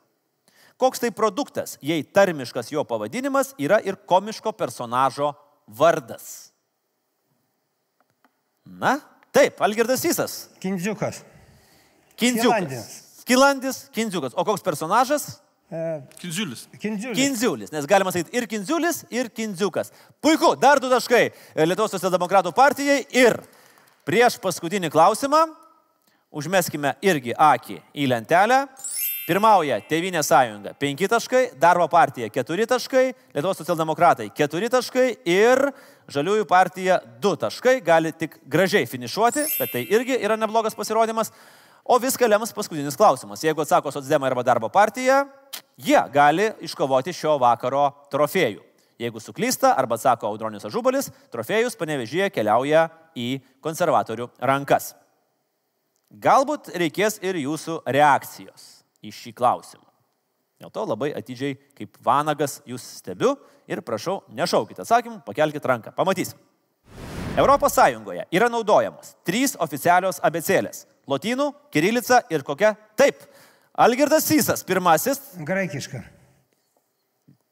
Koks tai produktas, jei tarmiškas jo pavadinimas yra ir komiško personažo vardas? Na, taip, Algirdas Sysas. Kindziukas. Kindziukas. Skilandis. Kindziukas. O koks personažas? E, Kindziulis. Kindziulis. Kindziulis, nes galima sakyti ir Kindziulis, ir Kindziukas. Puiku, dar du taškai Lietuvos socialdemokratų partijai ir prieš paskutinį klausimą užmeskime irgi akį į lentelę. Pirmauja Tevinė sąjunga 5 taškai, Darbo partija 4 taškai, Lietuvos socialdemokratai 4 taškai ir Žaliųjų partija 2 taškai. Gali tik gražiai finišuoti, bet tai irgi yra neblogas pasirodymas. O viską lems paskutinis klausimas. Jeigu atsako Sotsdemai arba Darbo partija, jie gali iškovoti šio vakaro trofėjų. Jeigu suklysta arba atsako Audronius Ažubalis, trofėjus panevežyje keliauja į konservatorių rankas. Galbūt reikės ir jūsų reakcijos į šį klausimą. Dėl to labai atidžiai kaip vanagas jūs stebiu ir prašau, nešaukite atsakymų, pakelkite ranką. Pamatysim. Europos Sąjungoje yra naudojamos trys oficialios abecėlės - lotynų, kirilica ir kokia? Taip. Algirdas Sysas pirmasis. Graikiška.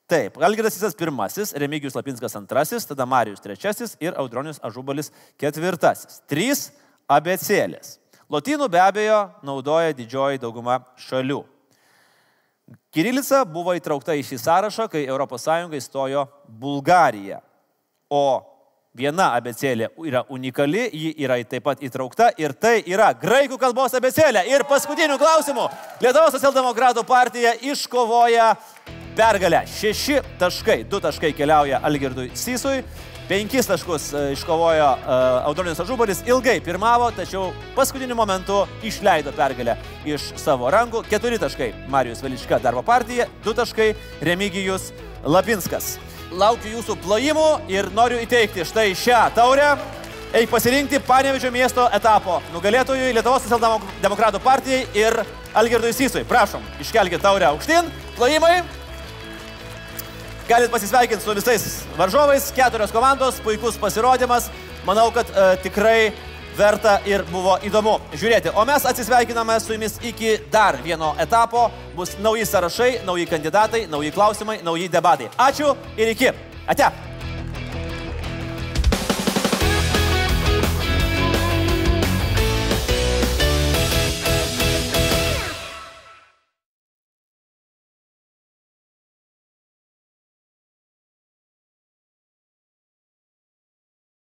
Taip, Algirdas Sysas pirmasis, Remigijus Lapinskas antrasis, tada Marijus trečiasis ir Audronius Ažubalis ketvirtasis. Trys abecėlės. Lotynų be abejo naudoja didžioji dauguma šalių. Kirilica buvo įtraukta į šį sąrašą, kai ES įstojo Bulgarija. O viena abecėlė yra unikali, ji yra taip pat įtraukta ir tai yra graikų kalbos abecėlė. Ir paskutinių klausimų Lietuvos socialdemokratų partija iškovoja pergalę. Šeši taškai, du taškai keliauja Algirdui Sysui. Penkis taškus e, iškovojo uh, Audronius Ažubalis, ilgai pirmavo, tačiau paskutiniu momentu išleido pergalę iš savo rankų. Keturi taškai Marijus Velička darbo partija, du taškai Remigijus Lapinskas. Laukiu jūsų plojimų ir noriu įteikti štai šią taurę. Eik pasirinkti Panevežio miesto etapo nugalėtojui Lietuvos socialdemokratų partijai ir Algirdui Sysui. Prašom, iškelkite taurę aukštyn. Plojimai. Galit pasisveikinti su visais varžovais, keturios komandos, puikus pasirodymas. Manau, kad e, tikrai verta ir buvo įdomu žiūrėti. O mes atsisveikiname su jumis iki dar vieno etapo. Bus nauji sąrašai, nauji kandidatai, nauji klausimai, nauji debatai. Ačiū ir iki. Ate.